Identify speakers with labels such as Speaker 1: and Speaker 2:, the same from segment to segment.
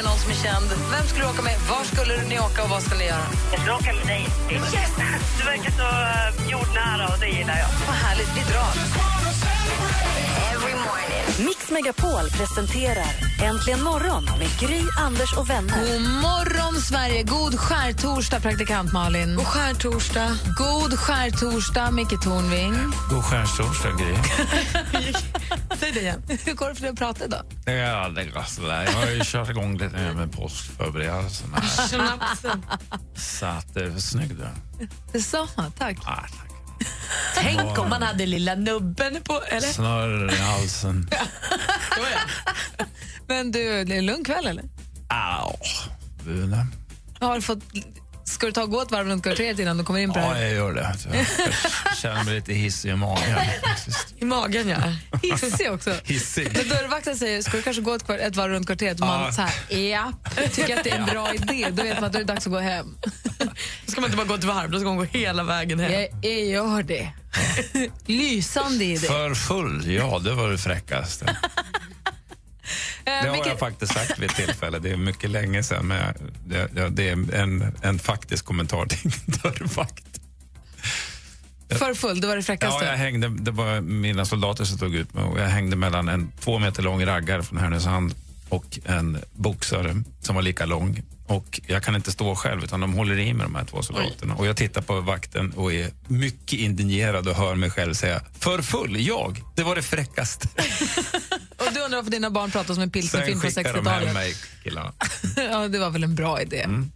Speaker 1: med någon som är känd, vem skulle du åka med? Var skulle ni åka och vad skulle ni göra?
Speaker 2: Jag skulle åka med dig. Du verkar så uh, jordnära och det gillar jag.
Speaker 1: Vad härligt, vi drar.
Speaker 3: Mix Megapol presenterar Äntligen morgon med Gry, Anders och vänner.
Speaker 1: God morgon, Sverige! God skärtorsdag, praktikant Malin. God skärtorsdag. God skärtorsdag, Micke Tornving.
Speaker 4: God skärtorsdag, Gry.
Speaker 1: Säg det igen. Hur går det för dig att prata idag?
Speaker 4: Ja, det går sådär. Jag har ju kört igång lite med påskförberedelserna. här. Så att det är snygg du.
Speaker 1: Detsamma, tack.
Speaker 4: Ah, tack.
Speaker 1: Tänk om man hade lilla nubben på... Eller?
Speaker 4: Snörr i halsen.
Speaker 1: Men du, det är en lugn kväll, eller?
Speaker 4: Au. Bune.
Speaker 1: Har du fått... Ska du ta och gå ett varv runt kvarteret innan du kommer in på det
Speaker 4: Ja,
Speaker 1: här?
Speaker 4: jag gör det. Jag känner mig lite hissig i magen. faktiskt.
Speaker 1: I magen, ja. Hissig också.
Speaker 4: Hissig.
Speaker 1: När dörrvakten säger ska du kanske gå ett, kvar- ett varv runt kvarteret och man
Speaker 4: Ja.
Speaker 1: så här, ja, tycker att det är en bra idé, då vet man att då är det dags att gå hem. Då ska man inte bara gå ett varv, då ska man gå hela vägen hem. Jag, jag gör det. Lysande idé.
Speaker 4: För full, ja det var det fräckaste. Det har jag faktiskt sagt vid ett tillfälle. Det är mycket länge sedan. Men det, det, är en, en faktisk kommentar till dörrvakt.
Speaker 1: för full, det var det
Speaker 4: Ja,
Speaker 1: fräckaste.
Speaker 4: jag hängde, det var mina soldater som tog ut mig och jag hängde mellan en två meter lång raggare från Härnösand och en boxare som var lika lång. Och jag kan inte stå själv utan de håller i med de här två soldaterna. Och jag tittar på vakten och är mycket indignerad och hör mig själv säga för full, jag. Det var det fräckaste.
Speaker 1: Och du undrar varför dina barn pratar som en
Speaker 4: Sen
Speaker 1: pilsnerfilm på
Speaker 4: skickar de hem
Speaker 1: 60-talet.
Speaker 4: mig, killarna.
Speaker 1: ja, det var väl en bra idé.
Speaker 4: Mm.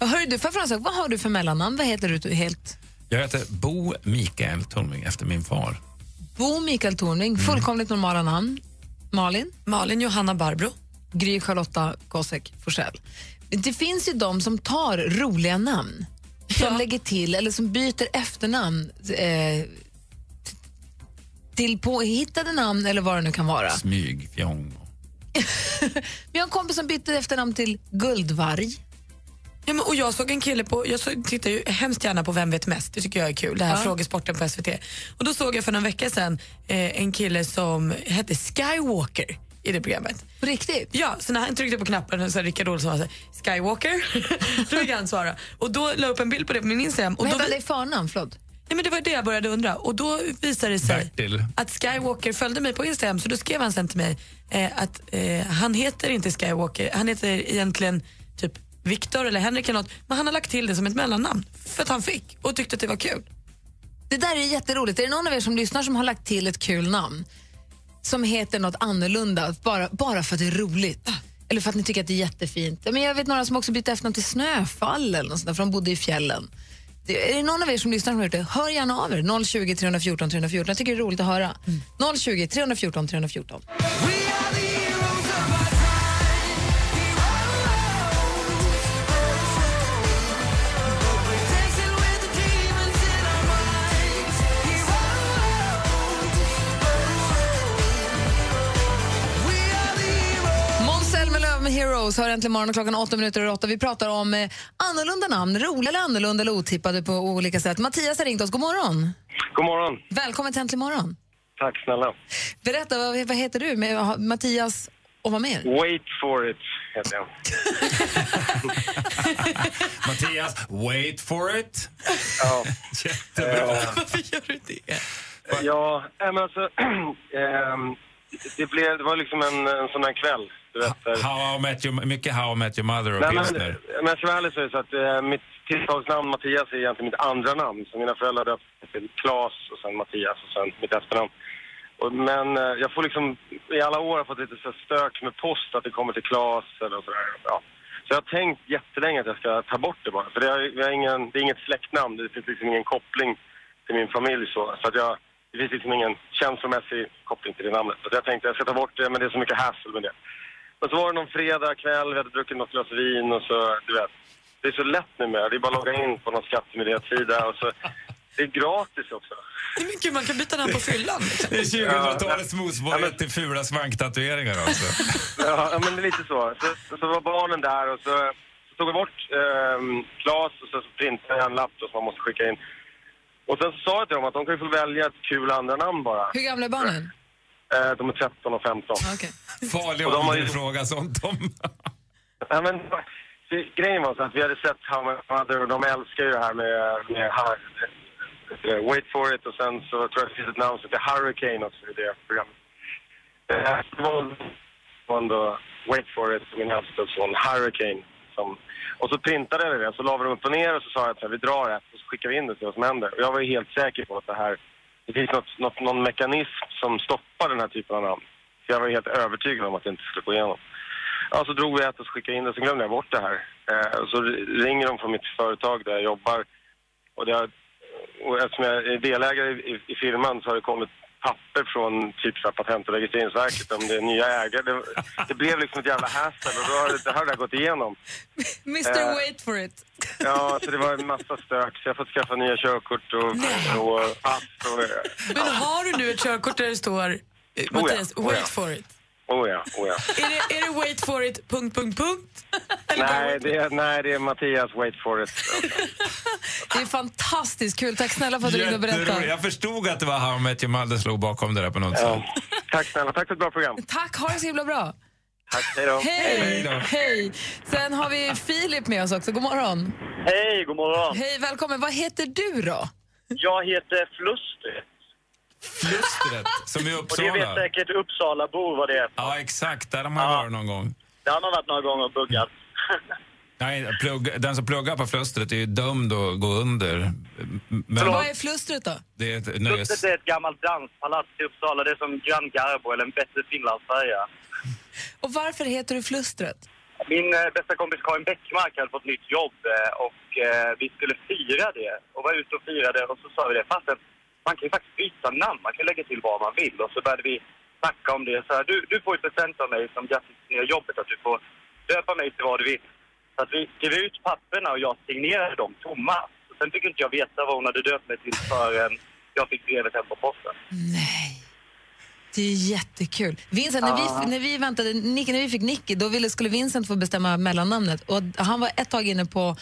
Speaker 1: Hörru, du, en sak? vad har du för mellannamn? Vad heter du helt?
Speaker 4: Jag heter Bo Mikael Tornving efter min far.
Speaker 1: Bo Mikael Tornving,
Speaker 4: Mm.
Speaker 1: fullkomligt normala namn. Malin?
Speaker 5: Malin Johanna Barbro.
Speaker 1: Gry Charlotta Kosek Forsell. Det finns ju de som tar roliga namn, som lägger till eller som byter efternamn eh, till påhittade namn eller vad det nu kan vara.
Speaker 4: Smyg, fjong.
Speaker 1: Vi har en kompis som bytte efternamn till Guldvarg.
Speaker 5: Ja, men, och jag såg en kille på, jag såg, tittar ju hemskt gärna på Vem vet mest, det tycker jag är kul, det här frågesporten på SVT. Och då såg jag för någon vecka sedan eh, en kille som hette Skywalker i det programmet.
Speaker 1: På riktigt?
Speaker 5: Ja, så när han tryckte på knappen så Rickard Olsson var så här, Skywalker, då fick han svara. Och då la jag upp en bild på det på min Instagram. Och
Speaker 1: Vad
Speaker 5: då,
Speaker 1: hette han i förnamn? Förlåt.
Speaker 5: Nej, men det var det jag började undra. Och då visade det sig
Speaker 4: Bertil.
Speaker 5: att Skywalker följde mig på Instagram så då skrev han sen till mig eh, att eh, han heter inte Skywalker, han heter egentligen typ Viktor eller Henrik eller något, men han har lagt till det som ett mellannamn för att han fick och tyckte att det var kul.
Speaker 1: Det där är jätteroligt. Är det någon av er som lyssnar som har lagt till ett kul namn som heter något annorlunda bara, bara för att det är roligt? Eller för att ni tycker att det är jättefint. Men jag vet några som också bytte efternamn till Snöfall eller något sånt där, för de bodde i fjällen. Det- Är det någon av er som lyssnar som har gjort det, hör gärna av er. 020 314 314. Jag tycker det är roligt att höra. 020 314 314. Heroes hör äntligen morgon klockan åtta minuter över åtta. Vi pratar om eh, annorlunda namn, roliga eller annorlunda eller otippade på olika sätt. Mattias har ringt oss. God morgon.
Speaker 6: God morgon.
Speaker 1: Välkommen till Äntligen morgon.
Speaker 6: Tack snälla.
Speaker 1: Berätta, vad, vad heter du? Med, Mattias och vad mer?
Speaker 6: Wait for it, heter jag.
Speaker 4: Mattias, wait for it.
Speaker 6: Ja,
Speaker 4: Jättebra.
Speaker 5: Varför gör du det?
Speaker 6: ja men alltså, ehm, det, blev, det var liksom en, en sån här kväll. Du vet.
Speaker 4: How I met your, mycket How I met your mother och
Speaker 6: Nej, men,
Speaker 4: pilsner.
Speaker 6: men ska vara ärlig så är det så att eh, mitt tilltalsnamn Mattias är egentligen mitt andra namn. Så mina föräldrar döpte till Klas och sen Mattias och sen mitt efternamn. Och, men eh, jag får liksom, i alla år har jag fått lite så stök med post att det kommer till Klas eller sådär. Ja. Så jag har tänkt jättelänge att jag ska ta bort det bara. För det, har, har ingen, det är inget släktnamn, det finns liksom ingen koppling till min familj så. Så att jag, det finns liksom ingen känslomässig koppling till det namnet. Så att jag tänkte jag ska ta bort det, men det är så mycket hassle med det. Och så var det någon fredag kväll, vi hade druckit något glas vin och så, du vet. Det är så lätt numera, det är bara att logga in på någon skattemyndighetssida och så. Det är gratis också.
Speaker 5: Hur mycket man kan byta namn på fyllan. Liksom.
Speaker 4: Det är 2000-talets motsvarighet till fula svanktatueringar alltså.
Speaker 6: Ja, ja, men det är lite så. Så, så var barnen där och så, så tog vi bort eh, Klas och så, så printade jag en lapp då som man måste skicka in. Och sen så sa jag till dem att de kan ju få välja ett kul andra namn bara.
Speaker 1: Hur gamla är barnen?
Speaker 6: Eh, de är 13 och 15.
Speaker 1: Okej.
Speaker 4: Farlig
Speaker 6: Och de har ju-
Speaker 4: att fråga sånt om.
Speaker 6: Ja, men, det, grejen var så att vi hade sett How Your Mother och de älskar ju det här med, med eh, Wait for it och sen så tror jag det finns ett namn som heter Hurricane också i det programmet. Eh, Det var ändå Wait for it, min äldsta son, Hurricane. Som, och så printade jag det, så la vi dem upp och ner och så sa jag att vi drar ett och så skickar vi in det till vad som händer. Och jag var ju helt säker på att det här, det finns något, något, någon mekanism som stoppar den här typen av namn. Så jag var helt övertygad om att det inte skulle gå igenom. Ja, så drog vi ett och skickade in det, så glömde jag bort det här. Eh, så ringer de från mitt företag där jag jobbar. Och, det har, och eftersom jag är delägare i, i, i firman så har det kommit papper från typ så Patent och registreringsverket om det är nya ägare. Det, det blev liksom ett jävla hassle och då har det, det har det gått igenom.
Speaker 1: Mr
Speaker 6: Eh.
Speaker 1: Wait for it.
Speaker 6: Ja, så det var en massa stök så jag har fått skaffa nya körkort och, och pass och...
Speaker 5: Men har du nu ett körkort där det står eh, Mattias,
Speaker 6: Oh ja.
Speaker 5: wait for it?
Speaker 6: Oh ja, oh ja.
Speaker 5: Är det, är det wait for it, punkt, punkt, punkt? Eller
Speaker 6: Nej det, är, nej, det är Mattias, wait for it.
Speaker 1: Det är fantastiskt kul. Tack snälla för att du ringde och berättade.
Speaker 4: Jag förstod att det var How I Met Your Mother slog bakom det där på något sätt.
Speaker 6: Ja. Tack snälla, tack för ett bra program.
Speaker 1: Tack, ha det så himla bra.
Speaker 6: Tack, hej då.
Speaker 1: Hej!
Speaker 4: Hej.
Speaker 1: Hej! Sen har vi Filip med oss också. God morgon.
Speaker 2: Hej, god morgon.
Speaker 1: Hej, välkommen. Vad heter du då?
Speaker 2: Jag heter Flustret.
Speaker 4: Flustret, som i
Speaker 2: Och det vet
Speaker 4: Uppsala.
Speaker 2: säkert Uppsalabor vad det är.
Speaker 4: Ja, exakt. Där har man varit någon gång.
Speaker 2: Där har man varit några gånger och buggat.
Speaker 4: Nej, plugg, den som pluggar på Flustret är ju dömd att gå under. Men
Speaker 1: Vad är flustret då?
Speaker 4: det är ett
Speaker 2: Flustret är ett gammalt danspalats i Uppsala. Det är som Grand Garbo eller en bättre Finlandsfärja.
Speaker 1: Och varför heter du flustret?
Speaker 2: Min eh, bästa kompis Karin Bäckmark hade fått nytt jobb eh, och eh, vi skulle fira det. Och var ute och firade och så sa vi det. Fast man kan ju faktiskt byta namn. Man kan lägga till vad man vill. Och så började vi snacka om det. Så här, du, du får ju present av mig som grattis till nya jobbet att du får döpa mig till vad du vill. Så att vi skrev ut papperna och jag signerade dem tomma. Så sen fick inte jag veta vad hon hade döpt mig till förrän jag fick brevet hem på posten.
Speaker 1: Nej. Det är jättekul. Vincent, när, vi, när vi väntade, Nicky, när vi fick Nicky, då ville, skulle Vincent få bestämma mellannamnet. Och han var ett tag inne på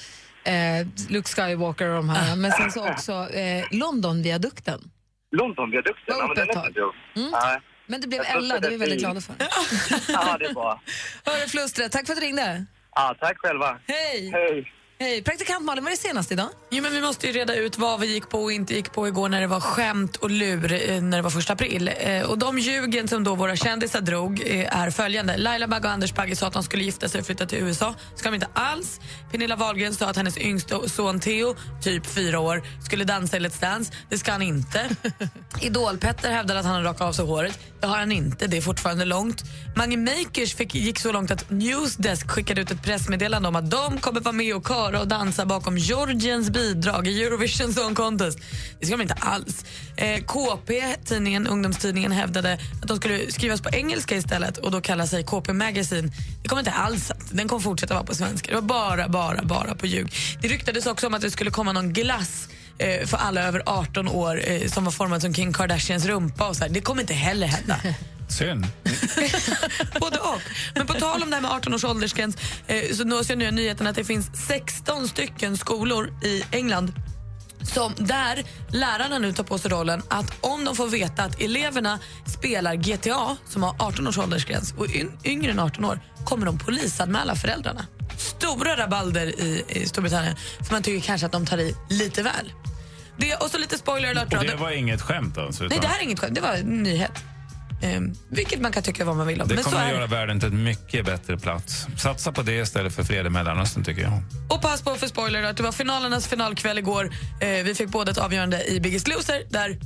Speaker 1: eh, Luke Skywalker och de här, men sen så också eh, Londonviadukten.
Speaker 2: Londonviadukten, ja, men den är.
Speaker 1: Mm.
Speaker 2: Nej.
Speaker 1: Men det blev
Speaker 2: Jag
Speaker 1: Ella, det är vi väldigt glada för.
Speaker 2: Ja, det är bra.
Speaker 1: Hörru Flustret, tack för att du ringde.
Speaker 2: Ja, tack själva.
Speaker 1: Hej!
Speaker 2: Hej.
Speaker 1: Hej. Praktikant Malin, vad är det senaste idag?
Speaker 5: Jo, men vi måste ju reda ut vad vi gick på och inte gick på igår när det var skämt och lur eh, när det var första april. Eh, och de ljugen som då våra kändisar drog eh, är följande. Laila Bagge och Anders Bagge sa att de skulle gifta sig och flytta till USA. ska de inte alls. Pernilla Wahlgren sa att hennes yngsta son Theo, typ fyra år, skulle dansa i Let's Dance. Det ska han inte. Idol-Petter hävdade att han har rakat av sig håret. Det har han inte, det är fortfarande långt. Mange Makers fick, gick så långt att Newsdesk skickade ut ett pressmeddelande om att de kommer vara med och köra och dansa bakom Georgiens bidrag i Eurovision Song Contest. Det ska de inte alls. Eh, KP, tidningen, ungdomstidningen, hävdade att de skulle skrivas på engelska istället och då kalla sig KP Magazine. Det kommer inte alls att. Den kommer fortsätta vara på svenska. Det var bara, bara, bara på ljug. Det ryktades också om att det skulle komma någon glass eh, för alla över 18 år eh, som var formad som Kim Kardashians rumpa. Och så här. Det kommer inte heller hända.
Speaker 4: Synd.
Speaker 5: Både och. Men på tal om det här med 18 års åldersgräns eh, så nås jag nu nyheten att det finns 16 stycken skolor i England som där lärarna nu tar på sig rollen att om de får veta att eleverna spelar GTA som har 18 års åldersgräns och yngre än 18 år kommer de polisanmäla föräldrarna. Stora rabalder i, i Storbritannien för man tycker kanske att de tar i lite väl. Det, och så lite spoiler alert.
Speaker 4: Och det var inget skämt alltså?
Speaker 5: Nej,
Speaker 4: utan
Speaker 5: det här är inget skämt. Det var en nyhet. Ehm, vilket man kan tycka vad man vill om.
Speaker 4: det
Speaker 5: Men så
Speaker 4: kommer att göra världen till en mycket bättre plats. Satsa på det istället för fred i Mellanöstern tycker jag.
Speaker 5: Och pass på för spoiler att det var finalernas finalkväll igår. Eh, vi fick båda ett avgörande i Biggest Loser där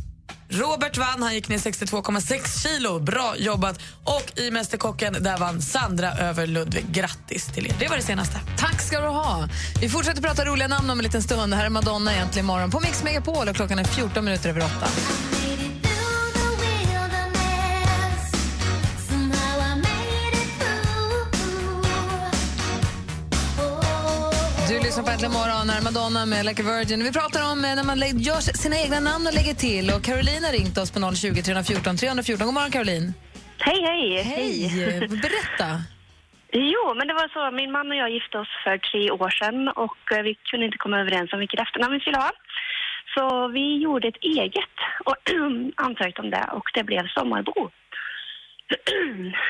Speaker 5: Robert vann, han gick ner 62,6 kilo. Bra jobbat. Och i Mästerkocken där vann Sandra över Ludvig. Grattis till er. Det var det senaste.
Speaker 1: Tack ska du ha. Vi fortsätter prata roliga namn om en liten stund. Det här är Madonna egentligen imorgon på Mix Megapol och klockan är 14 minuter över 8. Du lyssnar på Äntligen morgon, här är Madonna med Like a Virgin. Vi pratar om eh, när man gör sina egna namn och lägger till. Och Caroline har ringt oss på 020 314 314. God morgon, Caroline.
Speaker 7: Hej, hej.
Speaker 1: Hej. Berätta.
Speaker 7: Jo, men det var så. Min man och jag gifte oss för tre år sedan och eh, vi kunde inte komma överens om vilket efternamn vi skulle ha. Så vi gjorde ett eget och ansökte om det och det blev Sommarbo.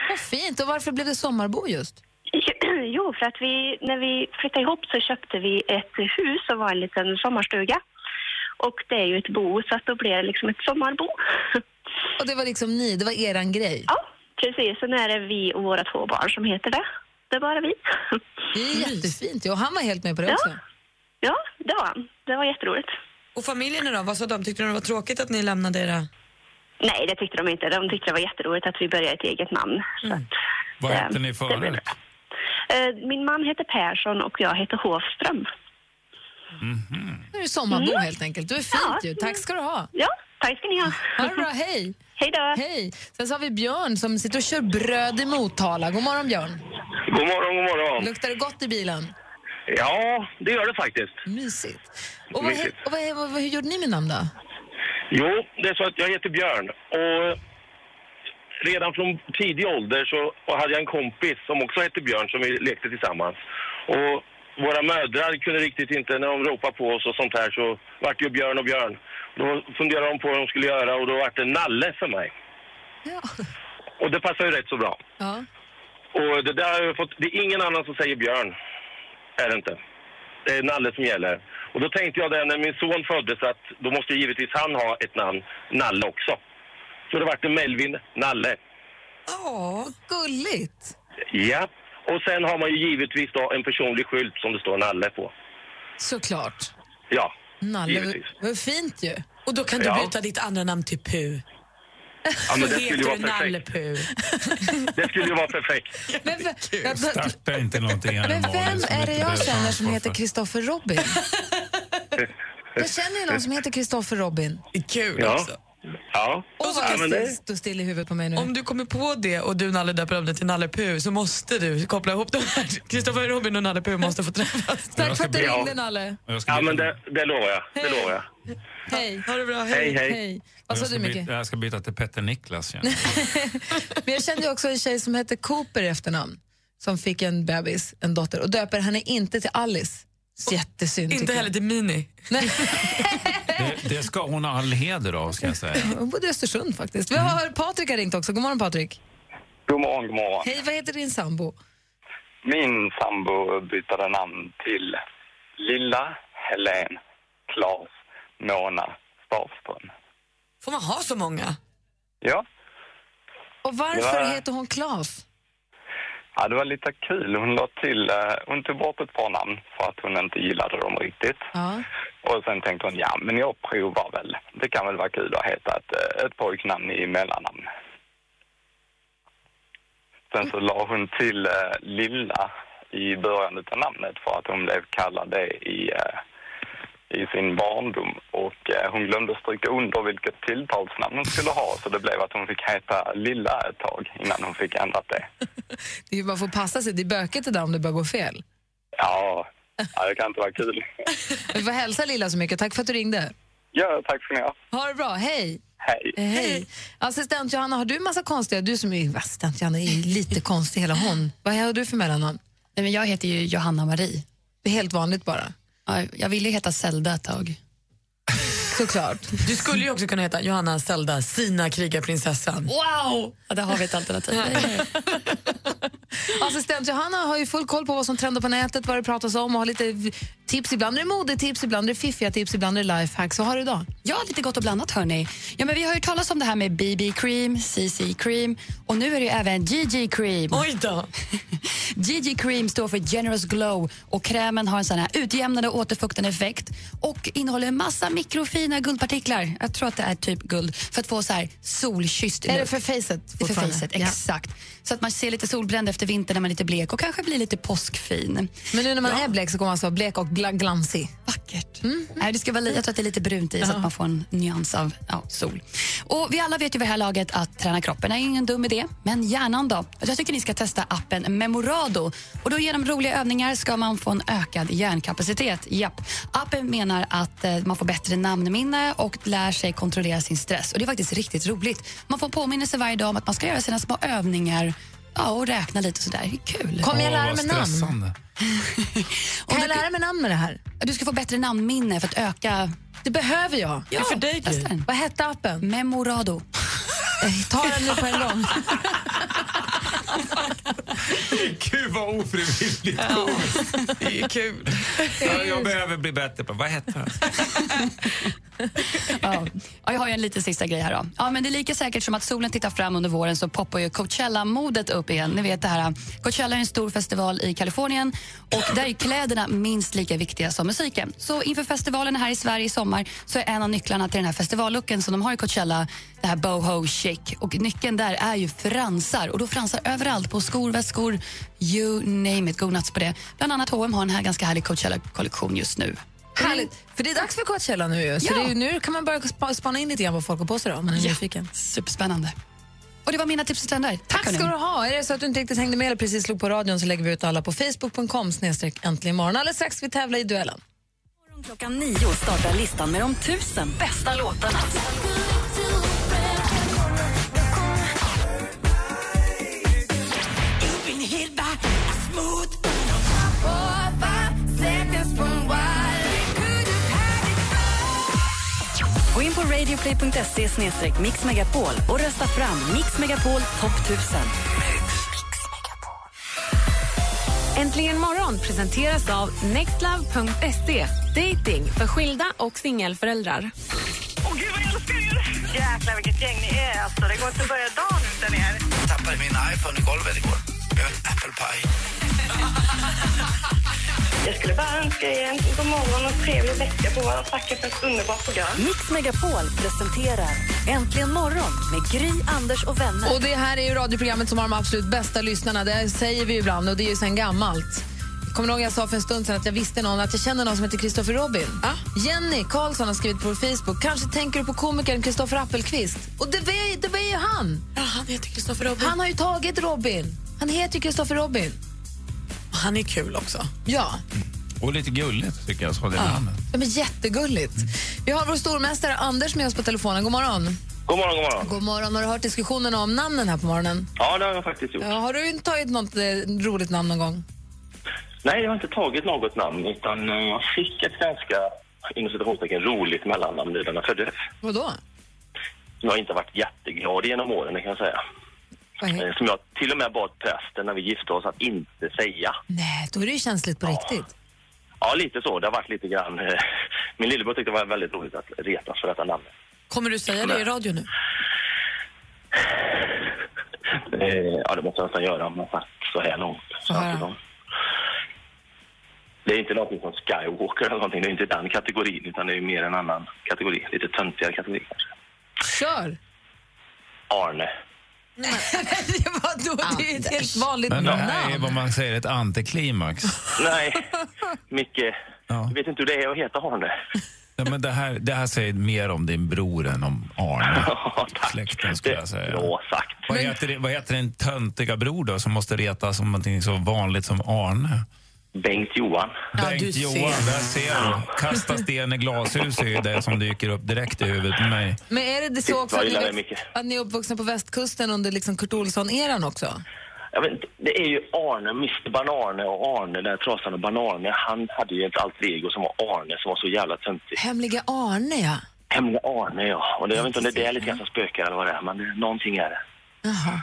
Speaker 1: Vad fint. Och varför blev det Sommarbo just?
Speaker 7: Jo, för att vi, när vi flyttade ihop så köpte vi ett hus som var en liten sommarstuga. Och det är ju ett bo, så att då blev det liksom ett sommarbo.
Speaker 1: Och det var liksom ni, det var eran grej?
Speaker 7: Ja, precis. Sen är det vi och våra två barn som heter det. Det är bara vi.
Speaker 1: Det är jättefint. Och han var helt med på det
Speaker 7: Ja.
Speaker 1: också.
Speaker 7: Ja, det var han. Det var jätteroligt.
Speaker 5: Och familjen då, vad sa de? Tyckte de det var tråkigt att ni lämnade era...
Speaker 7: Nej, det tyckte de inte. De tyckte det var jätteroligt att vi började ett eget namn. Så att,
Speaker 4: Vad
Speaker 7: det-
Speaker 4: hette ni
Speaker 7: det
Speaker 4: förut?
Speaker 7: Eh, Min man heter Persson och jag heter Hovström.
Speaker 1: Nu är det Sommarbo
Speaker 7: Mm.
Speaker 1: helt enkelt. Du är fint
Speaker 7: Ja.
Speaker 1: ju. Tack ska du ha.
Speaker 7: Ja, tack ska ni ha.
Speaker 1: Ha det bra, hej.
Speaker 7: Hej då.
Speaker 1: Hej. Sen så har vi Björn som sitter och kör bröd i Motala. God morgon, Björn.
Speaker 6: God morgon, god morgon.
Speaker 1: Luktar det gott i bilen?
Speaker 6: Ja, det gör det faktiskt.
Speaker 1: Mysigt. Och, vad,
Speaker 6: Mysigt.
Speaker 1: och vad, vad, vad, hur gjorde ni med namn då?
Speaker 6: Jo, det är så att jag heter Björn och redan från tidig ålder så hade jag en kompis som också hette Björn som vi lekte tillsammans. Och våra mödrar kunde riktigt inte, när de ropade på oss och sånt här så vart det ju Björn och Björn. Då funderade de på vad de skulle göra och då vart det Nalle för mig.
Speaker 1: Ja.
Speaker 6: Och det passar ju rätt så bra.
Speaker 1: ja.
Speaker 6: Och det där har jag fått, det är ingen annan som säger Björn. Är det inte. Det är Nalle som gäller. Och då tänkte jag det när min son föddes att då måste givetvis han ha ett namn, Nalle också. Så det vart det Melvin Nalle.
Speaker 5: Ja.
Speaker 1: Gulligt.
Speaker 6: Ja. Och sen har man ju givetvis då en personlig skylt som det står Nalle på.
Speaker 1: Såklart.
Speaker 6: Ja,
Speaker 1: Nalle,
Speaker 6: givetvis.
Speaker 1: vad fint ju.
Speaker 5: Och då kan du
Speaker 6: Ja.
Speaker 5: byta ditt andra namn till Pu.
Speaker 6: Ja, men det skulle ju vara perfekt.
Speaker 5: Nalle-Pu.
Speaker 6: Det skulle ju vara perfekt.
Speaker 1: Men, v- jag-
Speaker 4: Starta inte någonting här
Speaker 1: men
Speaker 4: Malin,
Speaker 1: vem
Speaker 4: som
Speaker 1: är
Speaker 4: inte
Speaker 1: det jag känner som
Speaker 4: ansvar
Speaker 1: heter
Speaker 4: för.
Speaker 1: Kristoffer Robin? Jag känner ju någon som heter Kristoffer Robin.
Speaker 5: Kul
Speaker 6: Ja.
Speaker 5: också.
Speaker 6: Ja.
Speaker 1: Och så
Speaker 6: ja,
Speaker 1: kan
Speaker 6: men
Speaker 1: det
Speaker 6: det,
Speaker 1: stå still i huvudet på mig nu.
Speaker 5: Om du kommer på det och du Nalle döper om det till Nalle Pu så måste du koppla ihop de här. Kristoffer Robin och Nalle Pu måste få träffas.
Speaker 1: Tack för att du ringde, Nalle.
Speaker 6: Ja, men det, det lovar jag. Det
Speaker 1: Hej.
Speaker 6: lovar jag.
Speaker 1: Hej.
Speaker 5: Ha det bra,
Speaker 6: Hej, hej.
Speaker 1: Hej. Vad sa
Speaker 4: ska
Speaker 1: du, Micke?
Speaker 4: Jag ska byta till Petter Niklas. jag.
Speaker 1: Men jag kände också en tjej som hette Cooper i efternamn som fick en bebis, en dotter, och döper henne inte till Alice. Jättesynd
Speaker 5: Inte heller till Mini.
Speaker 4: Det, det ska hon ha all heder av, ska jag säga.
Speaker 1: hon bodde i Östersund faktiskt. Vi har Patrik har ringt också. God morgon Patrik.
Speaker 8: God morgon, god morgon.
Speaker 1: Hej, vad heter din sambo?
Speaker 8: Min sambo bytte namn till Lilla Helen Klas Mona Stavström.
Speaker 5: Får man ha så många?
Speaker 8: Ja.
Speaker 1: Och varför
Speaker 8: Ja.
Speaker 1: heter hon Klas?
Speaker 8: Ja, det var lite kul. Hon la till, eh, hon tog bort ett par namn för att hon inte gillade dem riktigt.
Speaker 1: Ja.
Speaker 8: Och sen tänkte hon, ja men jag provar väl. Det kan väl vara kul att heta ett, eh, ett pojknamn i mellannamn. Sen så la hon till eh, Lilla i början av namnet för att hon blev kallad det i, i sin barndom. Och eh, hon glömde stryka under vilket tilltalsnamn hon skulle ha så det blev att hon fick heta Lilla ett tag innan hon fick ändrat det.
Speaker 1: Det är ju bara för att passa sig. Det är bökigt det där om det börjar gå fel.
Speaker 8: Ja, ja det kan inte vara kul.
Speaker 1: Vi får hälsa Lilla så mycket. Tack för att du ringde.
Speaker 8: Ja, tack ska ni ha.
Speaker 1: Ha det bra. Hej.
Speaker 8: Hej.
Speaker 1: Eh, Hej. Assistent Johanna, har du en massa konstiga... Du som är assistent Johanna är lite konstig hela hon. Vad har du för mellannamn?
Speaker 9: Nej, men jag heter ju Johanna Marie.
Speaker 1: Det är helt vanligt bara.
Speaker 9: Ja, jag ville heta Zelda ett tag.
Speaker 1: Såklart.
Speaker 5: Du skulle ju också kunna heta Johanna Zelda, Sina krigarprinsessan.
Speaker 9: Wow! Ja, där har vi ett alternativ.
Speaker 1: Assistent Johanna har ju full koll på vad som trendar på nätet, vad det pratas om och har lite tips. Ibland är det modetips, ibland är det fiffiga tips, ibland är det lifehacks. Vad har du idag?
Speaker 9: Ja, lite gott och blandat hörni. Ja, men vi har ju talat om det här med BB cream, CC cream och nu är det ju även GG cream.
Speaker 5: Oj då!
Speaker 9: GG cream står för Generous Glow och krämen har en sån här utjämnande och återfuktande effekt och innehåller en massa mikrofina guldpartiklar. Jag tror att det är typ guld för att få så här solkysst
Speaker 1: Är det för facet
Speaker 9: för facet,
Speaker 1: Ja.
Speaker 9: Så att man ser lite solbränd efter vintern när man är lite blek och kanske blir lite påskfin.
Speaker 1: Men nu när man är blek så kommer man alltså vara blek och gla- glansig.
Speaker 9: Vackert. Nej, det ska vara, jag tror att det är lite brunt i så att man får en nyans av ja, sol. Och Vi alla vet ju vid det här laget att träna kroppen är ingen dum idé. Men hjärnan då? Jag tycker ni ska testa appen Memorado. Och då Genom roliga övningar ska man få en ökad hjärnkapacitet. Japp. Appen menar att eh, man får bättre namnminne och lär sig kontrollera sin stress. Och Det är faktiskt riktigt roligt. Man får påminnelse varje dag om att man ska göra sina små övningar ja, och räkna lite och sådär. Det är kul.
Speaker 1: Kommer jag lära mig namn?
Speaker 4: stressande.
Speaker 1: Kan jag lära mig namn med det här?
Speaker 9: Du ska få bättre namnminne för att öka...
Speaker 1: Det behöver jag.
Speaker 9: Ja,
Speaker 5: för dig.
Speaker 1: Vad hette appen?
Speaker 9: Memorado.
Speaker 1: Eh, Ta den nu på en gång.
Speaker 4: Gud vad ofrivilligt komiskt.
Speaker 5: Det är kul.
Speaker 4: Ja, Jag behöver bli bättre på Vad heter han?
Speaker 9: Ja. Ja, jag har ju en liten sista grej här. Då. Ja, men det är lika säkert som att solen tittar fram under våren så poppar ju Coachella-modet upp igen. Ni vet det här. Coachella är en stor festival i Kalifornien och där är kläderna minst lika viktiga som musiken. Så inför festivalen här i Sverige i sommar så är en av nycklarna till den här festivallooken som de har i Coachella det här boho chic. Och nyckeln där är ju fransar och då fransar överallt på skor, väskor, you name it. Go nuts på det. Bland annat H&M har en här ganska härlig Coachella-kollektion just nu.
Speaker 1: Härligt. För det är dags för Coachella nu. Så
Speaker 9: Ja.
Speaker 1: det är, ju- nu kan man börja spa- spana in lite grann vad folk har på sig då, om man är
Speaker 9: Ja.
Speaker 1: nyfiken.
Speaker 9: Superspännande. Och det var mina tips och trender.
Speaker 1: Tack
Speaker 9: hörni.
Speaker 1: ska du ha. Är det så att du inte riktigt hängde med eller precis slog på radion så lägger vi ut alla på facebook.com snedstreck äntligen morgon. Alldeles strax vi tävla i duellen.
Speaker 3: Klockan nio startar listan med de tusen bästa låtarna. Gå in på radioplay.se mixmegapol och rösta fram Mix Megapol topp 1000.
Speaker 10: Äntligen morgon presenteras av nextlove.se. Dating för skilda och singelföräldrar.
Speaker 7: Åh gud vad jag älskar er! Jäklar vilket gäng ni är alltså. Det går inte att börja dagen utan er.
Speaker 11: Jag tappade min iPhone i golvet igår. Blev en apple pie.
Speaker 7: Jag skulle bara önska er en god morgon och trevlig vecka på våra tacka för ett underbart program.
Speaker 3: Mix Megapol presenterar Äntligen morgon med Gry, Anders och vänner.
Speaker 1: Och det här är ju radioprogrammet som har de absolut bästa lyssnarna. Det säger vi ju ibland och det är ju sen gammalt. Kommer du ihåg jag sa för en stund sedan att jag visste någon, att jag känner någon som heter Kristoffer Robin? Jenny Karlsson har skrivit på Facebook. Kanske tänker du på komikern Kristoffer Appelqvist? Och det var, det var ju han!
Speaker 5: Ja, han heter Kristoffer Robin.
Speaker 1: Han har ju tagit Robin. Han heter ju Kristoffer Robin.
Speaker 5: Han är kul också.
Speaker 1: Ja.
Speaker 4: Och lite gulligt tycker jag, så det namnet.
Speaker 1: Ja, men jättegulligt. Vi har vår stormästare Anders med oss på telefonen. God morgon.
Speaker 2: God morgon, god morgon.
Speaker 1: God morgon. Har du hört diskussionen om namnen här på morgonen?
Speaker 2: Ja, det har jag faktiskt gjort.
Speaker 1: Ja, har du inte tagit något eh, roligt namn någon gång?
Speaker 2: Nej, jag har inte tagit något namn, utan eh, jag fick ett ganska, inom citationstecken, roligt mellannamn när jag föddes.
Speaker 1: Vadå?
Speaker 2: Jag inte har varit jätteglad i genom åren, det kan jag säga. Eh, Som jag till och med bad prästen när vi gifte oss att inte säga.
Speaker 1: Nej, då är det ju känsligt på riktigt.
Speaker 2: Ja, lite så. Det har varit lite grann... eh, Min lillebror tyckte det var väldigt roligt att retas för detta namnet.
Speaker 5: Kommer du säga det i radio nu?
Speaker 2: Eh, Ja, det måste jag nästan göra om jag sagt så här långt. Så att, det är inte någonting som Skywalker eller någonting. Det är inte den kategorin, utan det är mer en annan kategori. Lite töntigare kategori kanske.
Speaker 1: Kör!
Speaker 2: Arne.
Speaker 1: Vadå? Det är ett helt vanligt
Speaker 4: Men det här är
Speaker 1: namn.
Speaker 4: vad man säger ett antiklimax.
Speaker 2: Nej, Micke. Jag vet inte hur det är att heta Arne.
Speaker 4: Ja, men det, här, det här säger mer om din bror än om Arne. Släkten skulle jag säga.
Speaker 2: Bra sagt.
Speaker 4: Vad heter, det, vad heter din töntiga bror då som måste retas som någonting så vanligt som Arne?
Speaker 2: Bengt Johan.
Speaker 4: Bengt Johan, där ser du. Kasta sten i glashus är ju det som dyker upp direkt i huvudet på mig.
Speaker 1: Men är det så också att ni, växt, att ni är uppvuxna på västkusten under liksom Kurt Olsson-eran också?
Speaker 2: Jag vet, det är ju Arne, Mr Banarne och Arne, den här trasan och Banarne. Han hade ju ett alter ego som var Arne som var så jävla töntig.
Speaker 1: Hemliga Arne, ja.
Speaker 2: Hemliga Arne, ja. Och det, jag vet inte om det är det lite grann som spökar eller vad det är, men det, någonting är det.
Speaker 1: Jaha.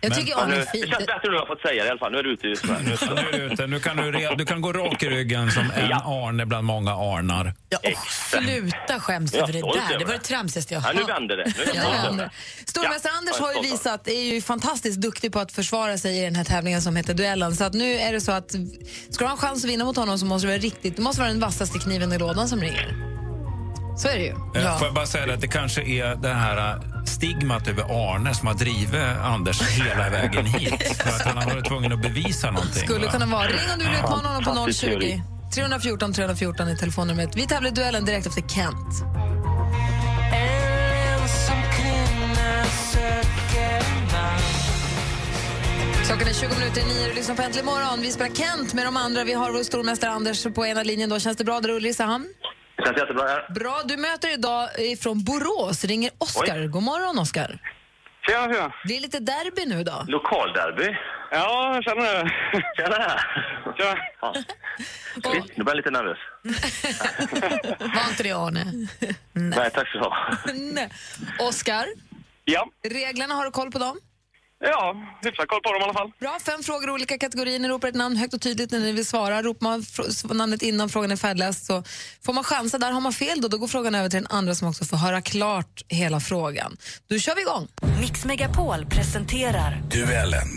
Speaker 1: Jag tycker
Speaker 2: Ja,
Speaker 1: Arne
Speaker 2: nu,
Speaker 1: är
Speaker 2: det känns bättre nu har jag fått säga det i alla fall. Nu är du ute. just Nu, nu,
Speaker 4: Nu är du ute. Nu kan du, re, du kan gå rak i ryggen som en Arne bland många Arnar.
Speaker 5: Ja, och sluta skäms
Speaker 4: Ja,
Speaker 5: över det där. Det var
Speaker 4: det.
Speaker 5: tramsigaste jag
Speaker 2: Ja,
Speaker 5: hört.
Speaker 2: nu vänder det. Jag
Speaker 1: Ja,
Speaker 2: stolt
Speaker 1: ja,
Speaker 2: över
Speaker 1: men-
Speaker 2: det.
Speaker 1: Stormästare
Speaker 2: Ja,
Speaker 1: Anders
Speaker 2: jag är
Speaker 1: har ju visat, är ju fantastiskt duktig på att försvara sig i den här tävlingen som heter Duellen. Så att nu är det så att ska du ha en chans att vinna mot honom så måste det vara riktigt, det måste vara den vassaste kniven i lådan som ringer. Så är det ju.
Speaker 4: Eh, Får jag bara säga att det kanske är det här eh, stigmat över Arne som har drivit Anders hela vägen hit. För att han har varit tvungen att bevisa någonting.
Speaker 1: Skulle
Speaker 4: va?
Speaker 1: kunna vara. Ring om du vill utmana honom på
Speaker 4: Fantastisk
Speaker 1: 020
Speaker 4: teori.
Speaker 1: 314 314 är telefonnumret. Vi tävlar i duellen direkt efter Kent. Klockan är 20 minuter i nio och lyssnar på Äntligen morgon. Vi spelar Kent med de andra. Vi har vår stormästare Anders på ena linjen. Då. Känns det bra där i Ulricehamn?
Speaker 12: Det känns jättebra här.
Speaker 1: Bra. Du möter idag från Borås. Ringer Oskar. God morgon, Oskar.
Speaker 12: Tjena, tjena.
Speaker 1: Det är lite derby nu då.
Speaker 12: Lokalderby. Ja, jag känner det. Tjena. Tjena. Ja. Shit, Nu blir jag lite nervös.
Speaker 5: Var inte det Arne?
Speaker 12: Nej, tack så du ha.
Speaker 1: Nej. Oskar,
Speaker 12: Ja.
Speaker 1: reglerna, har du koll på dem?
Speaker 12: Ja, hyfsat koll på dem i alla fall.
Speaker 1: Bra, fem frågor i olika kategorier. Ni ropar ett namn högt och tydligt när ni vill svara. Ropar man namnet innan frågan är färdigläst så får man chansa. Där har man fel då, då går frågan över till den andra som också får höra klart hela frågan. Då kör vi igång.
Speaker 3: Mix Megapol presenterar
Speaker 11: Duellen.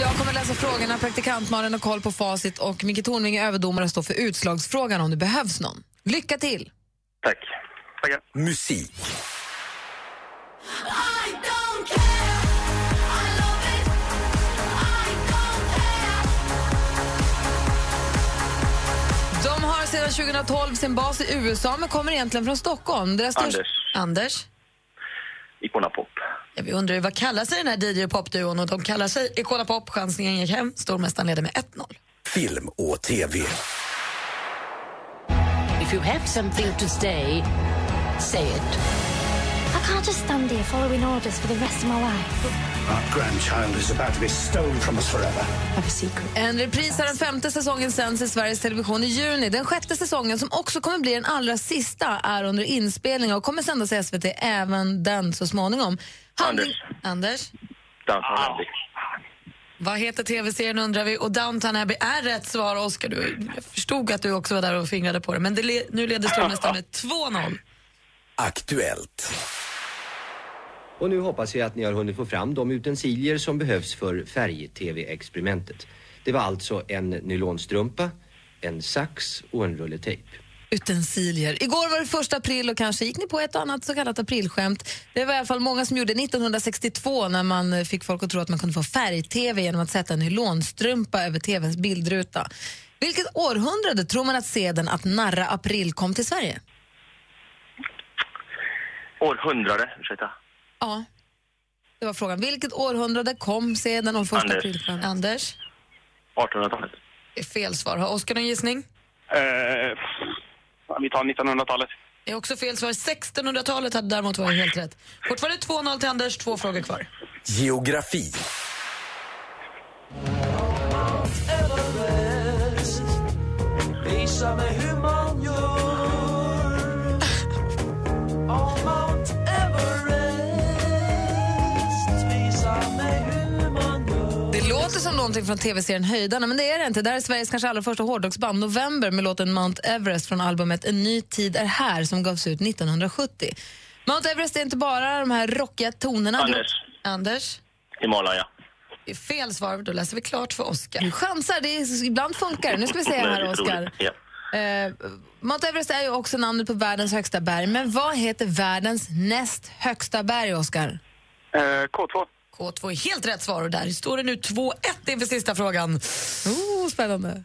Speaker 1: Jag kommer läsa frågorna, praktikant Malin har koll på facit och Micke Tornving är överdomare och står för utslagsfrågan om det behövs någon. Lycka till!
Speaker 12: Tack. Tackar.
Speaker 11: Musik.
Speaker 1: De har sedan 2012 sin bas i USA men kommer egentligen från Stockholm. Deras största-
Speaker 12: Anders.
Speaker 5: Anders?
Speaker 12: Icona Pop.
Speaker 5: Ja, vi undrar ju vad kallar sig den här DJ popduon och de kallar sig Icona Pop. Chansningen gick hem. Stormästaren leder med 1-0.
Speaker 11: Film och TV.
Speaker 13: If you have something to say, say it.
Speaker 14: I can't just stand here following orders for the rest of my life.
Speaker 11: Our grandchild is about to be stolen from us forever.
Speaker 13: Have a secret.
Speaker 1: En repris av den femte säsongen sänds i Sveriges Television i juni. Den sjätte säsongen, som också kommer bli den allra sista, är under inspelning och kommer sändas i SVT även den så småningom.
Speaker 12: Anders.
Speaker 5: Anders?
Speaker 12: Downton Abbey.
Speaker 5: Vad heter tv-serien undrar vi och Downton Abbey är rätt svar. Oskar, du, jag förstod att du också var där och fingrade på det men det le, nu leder stormästaren med 2-0.
Speaker 11: Aktuellt.
Speaker 15: Och nu hoppas jag att ni har hunnit få fram de utensilier som behövs för färg-tv-experimentet. Det var alltså en nylonstrumpa, en sax och en rulle tejp.
Speaker 1: Utensilier. Igår var det första april och kanske gick ni på ett och annat så kallat aprilskämt. Det var i alla fall många som gjorde det 1962 när man eh, fick folk att tro att man kunde få färg-tv genom att sätta en nylonstrumpa över tvns bildruta. Vilket århundrade tror man att seden att narra april kom till Sverige?
Speaker 12: Århundrade, ursäkta.
Speaker 1: Ja, det var frågan. Vilket århundrade kom seden om första
Speaker 12: Anders.
Speaker 1: aprilskämt?
Speaker 5: Anders?
Speaker 12: 1800-talet.
Speaker 5: Det är fel svar. Har Oskar någon gissning?
Speaker 12: Eh, vi tar 1900-talet.
Speaker 5: Det är också fel svar. 1600-talet hade däremot varit helt rätt. Fortfarande 2-0 till Anders, två frågor kvar.
Speaker 11: Geografi.
Speaker 16: Visa mig hur
Speaker 1: låter som någonting från tv-serien Höjdarna, men det är det inte. Det här är Sveriges kanske allra första hårdrocksband, November, med låten Mount Everest från albumet En ny tid är här, som gavs ut 1970. Mount Everest är inte bara de här rockiga tonerna.
Speaker 12: Anders.
Speaker 5: Anders?
Speaker 12: Himalaya.
Speaker 5: Det är fel svar. Då läser vi klart för Oskar.
Speaker 1: Chansar, det är, ibland funkar. Nu ska vi se här, Oskar.
Speaker 12: Ja.
Speaker 1: Eh, Mount Everest är ju också namnet på världens högsta berg, men vad heter världens näst högsta berg, Oskar?
Speaker 12: Eh, K2.
Speaker 5: K2 är helt rätt svar och där står det nu 2-1 inför sista frågan.
Speaker 1: Oh, spännande.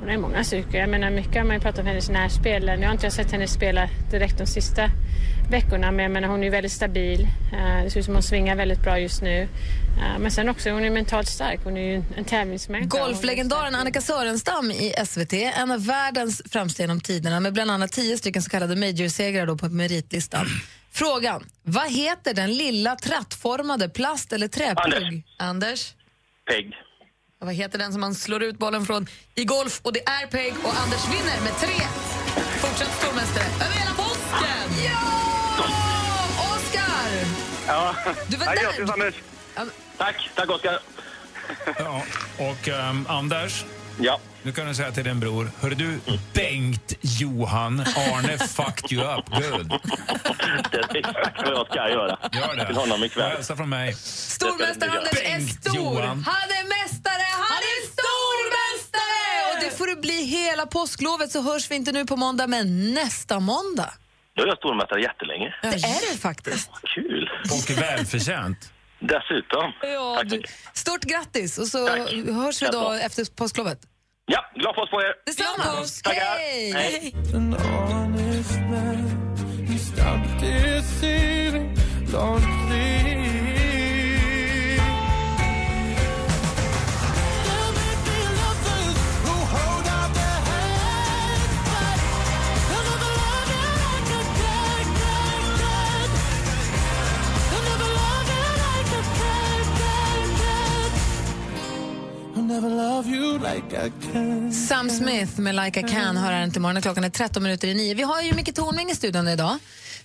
Speaker 17: Hon har många styrkor. Jag menar, mycket har man ju pratat om hennes närspel. Nu har inte jag sett henne spela direkt de sista veckorna, men jag menar, hon är ju väldigt stabil. Eh, Det ser ut som hon svingar väldigt bra just nu. Eh, Men sen också, hon är mentalt stark. Hon är ju en tävlingsmänniska.
Speaker 1: Golflegendaren Annika Sörenstam i SVT, en av världens främsta genom tiderna med bland annat tio stycken så kallade majorsegrar då på meritlistan. Frågan, vad heter den lilla trattformade plast eller träplugg?
Speaker 5: Anders?
Speaker 12: Peg.
Speaker 5: Och vad heter den som man slår ut bollen från i golf? Och det är Peg och Anders vinner med 3 Fortsatt stormästare över hela påsken!
Speaker 1: Ja! Oscar!
Speaker 12: Ja.
Speaker 1: Du var där.
Speaker 12: Grattis, Anders. Tack. Tack, Oskar.
Speaker 4: Ja, och ehm, Anders,
Speaker 12: Ja.
Speaker 4: Nu kan du säga till din bror, hör du Bengt Johan, Arne fucked you up good.
Speaker 12: Det är exakt vad jag ska göra.
Speaker 4: Gör det.
Speaker 12: Till honom ikväll.
Speaker 4: Hälsa från mig.
Speaker 1: Stormästare Anders är stor.
Speaker 4: Johan.
Speaker 1: Han är mästare, han är stormästare! Och det får det bli hela påsklovet så hörs vi inte nu på måndag men nästa måndag.
Speaker 12: Då är jag stormästare jättelänge.
Speaker 1: Det är det faktiskt.
Speaker 12: Kul.
Speaker 4: Och välförtjänt.
Speaker 12: Dessutom.
Speaker 1: Ja, du, stort grattis och så hörs vi då efter påsklovet.
Speaker 12: Ja, glad påsk på er!
Speaker 1: Detsamma!
Speaker 12: Tackar!
Speaker 1: Hej!
Speaker 16: An honest
Speaker 1: Sam Smith med Like I Can hör här inte imorgon. Klockan är 13 minuter i nio. Vi har ju Micke Tornving i studion idag.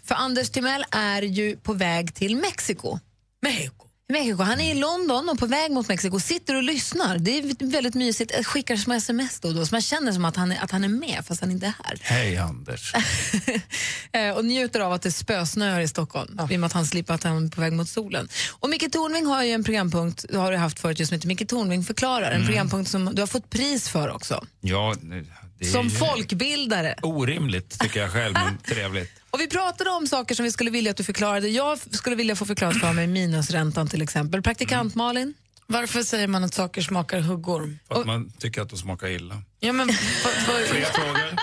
Speaker 1: För Anders Timell är ju på väg till Mexiko.
Speaker 5: Mexiko?
Speaker 1: Mexiko. Han är i London och på väg mot Mexiko. Sitter och lyssnar. Det är väldigt mysigt. Jag Skickar små sms då och då så man känner som att han, är, att han är med fast han inte är här.
Speaker 4: Hej Anders.
Speaker 1: Eh, och njuter av att det spösnöar i Stockholm i och med att han slipper att han är på väg mot solen. Och Micke Tornving har ju en programpunkt, har du haft förut, just som heter Micke Tornving förklarar. En
Speaker 4: Mm.
Speaker 1: programpunkt som du har fått pris för också.
Speaker 4: Ja, det är
Speaker 1: Som folkbildare.
Speaker 4: Orimligt tycker jag själv, men trevligt.
Speaker 1: Och vi pratade om saker som vi skulle vilja att du förklarade. Jag skulle vilja få förklarat för mig minusräntan till exempel. Praktikant Malin?
Speaker 5: Varför säger man att saker smakar huggorm?
Speaker 4: För att man tycker att de smakar illa.
Speaker 5: Ja, men,
Speaker 4: Fler frågor?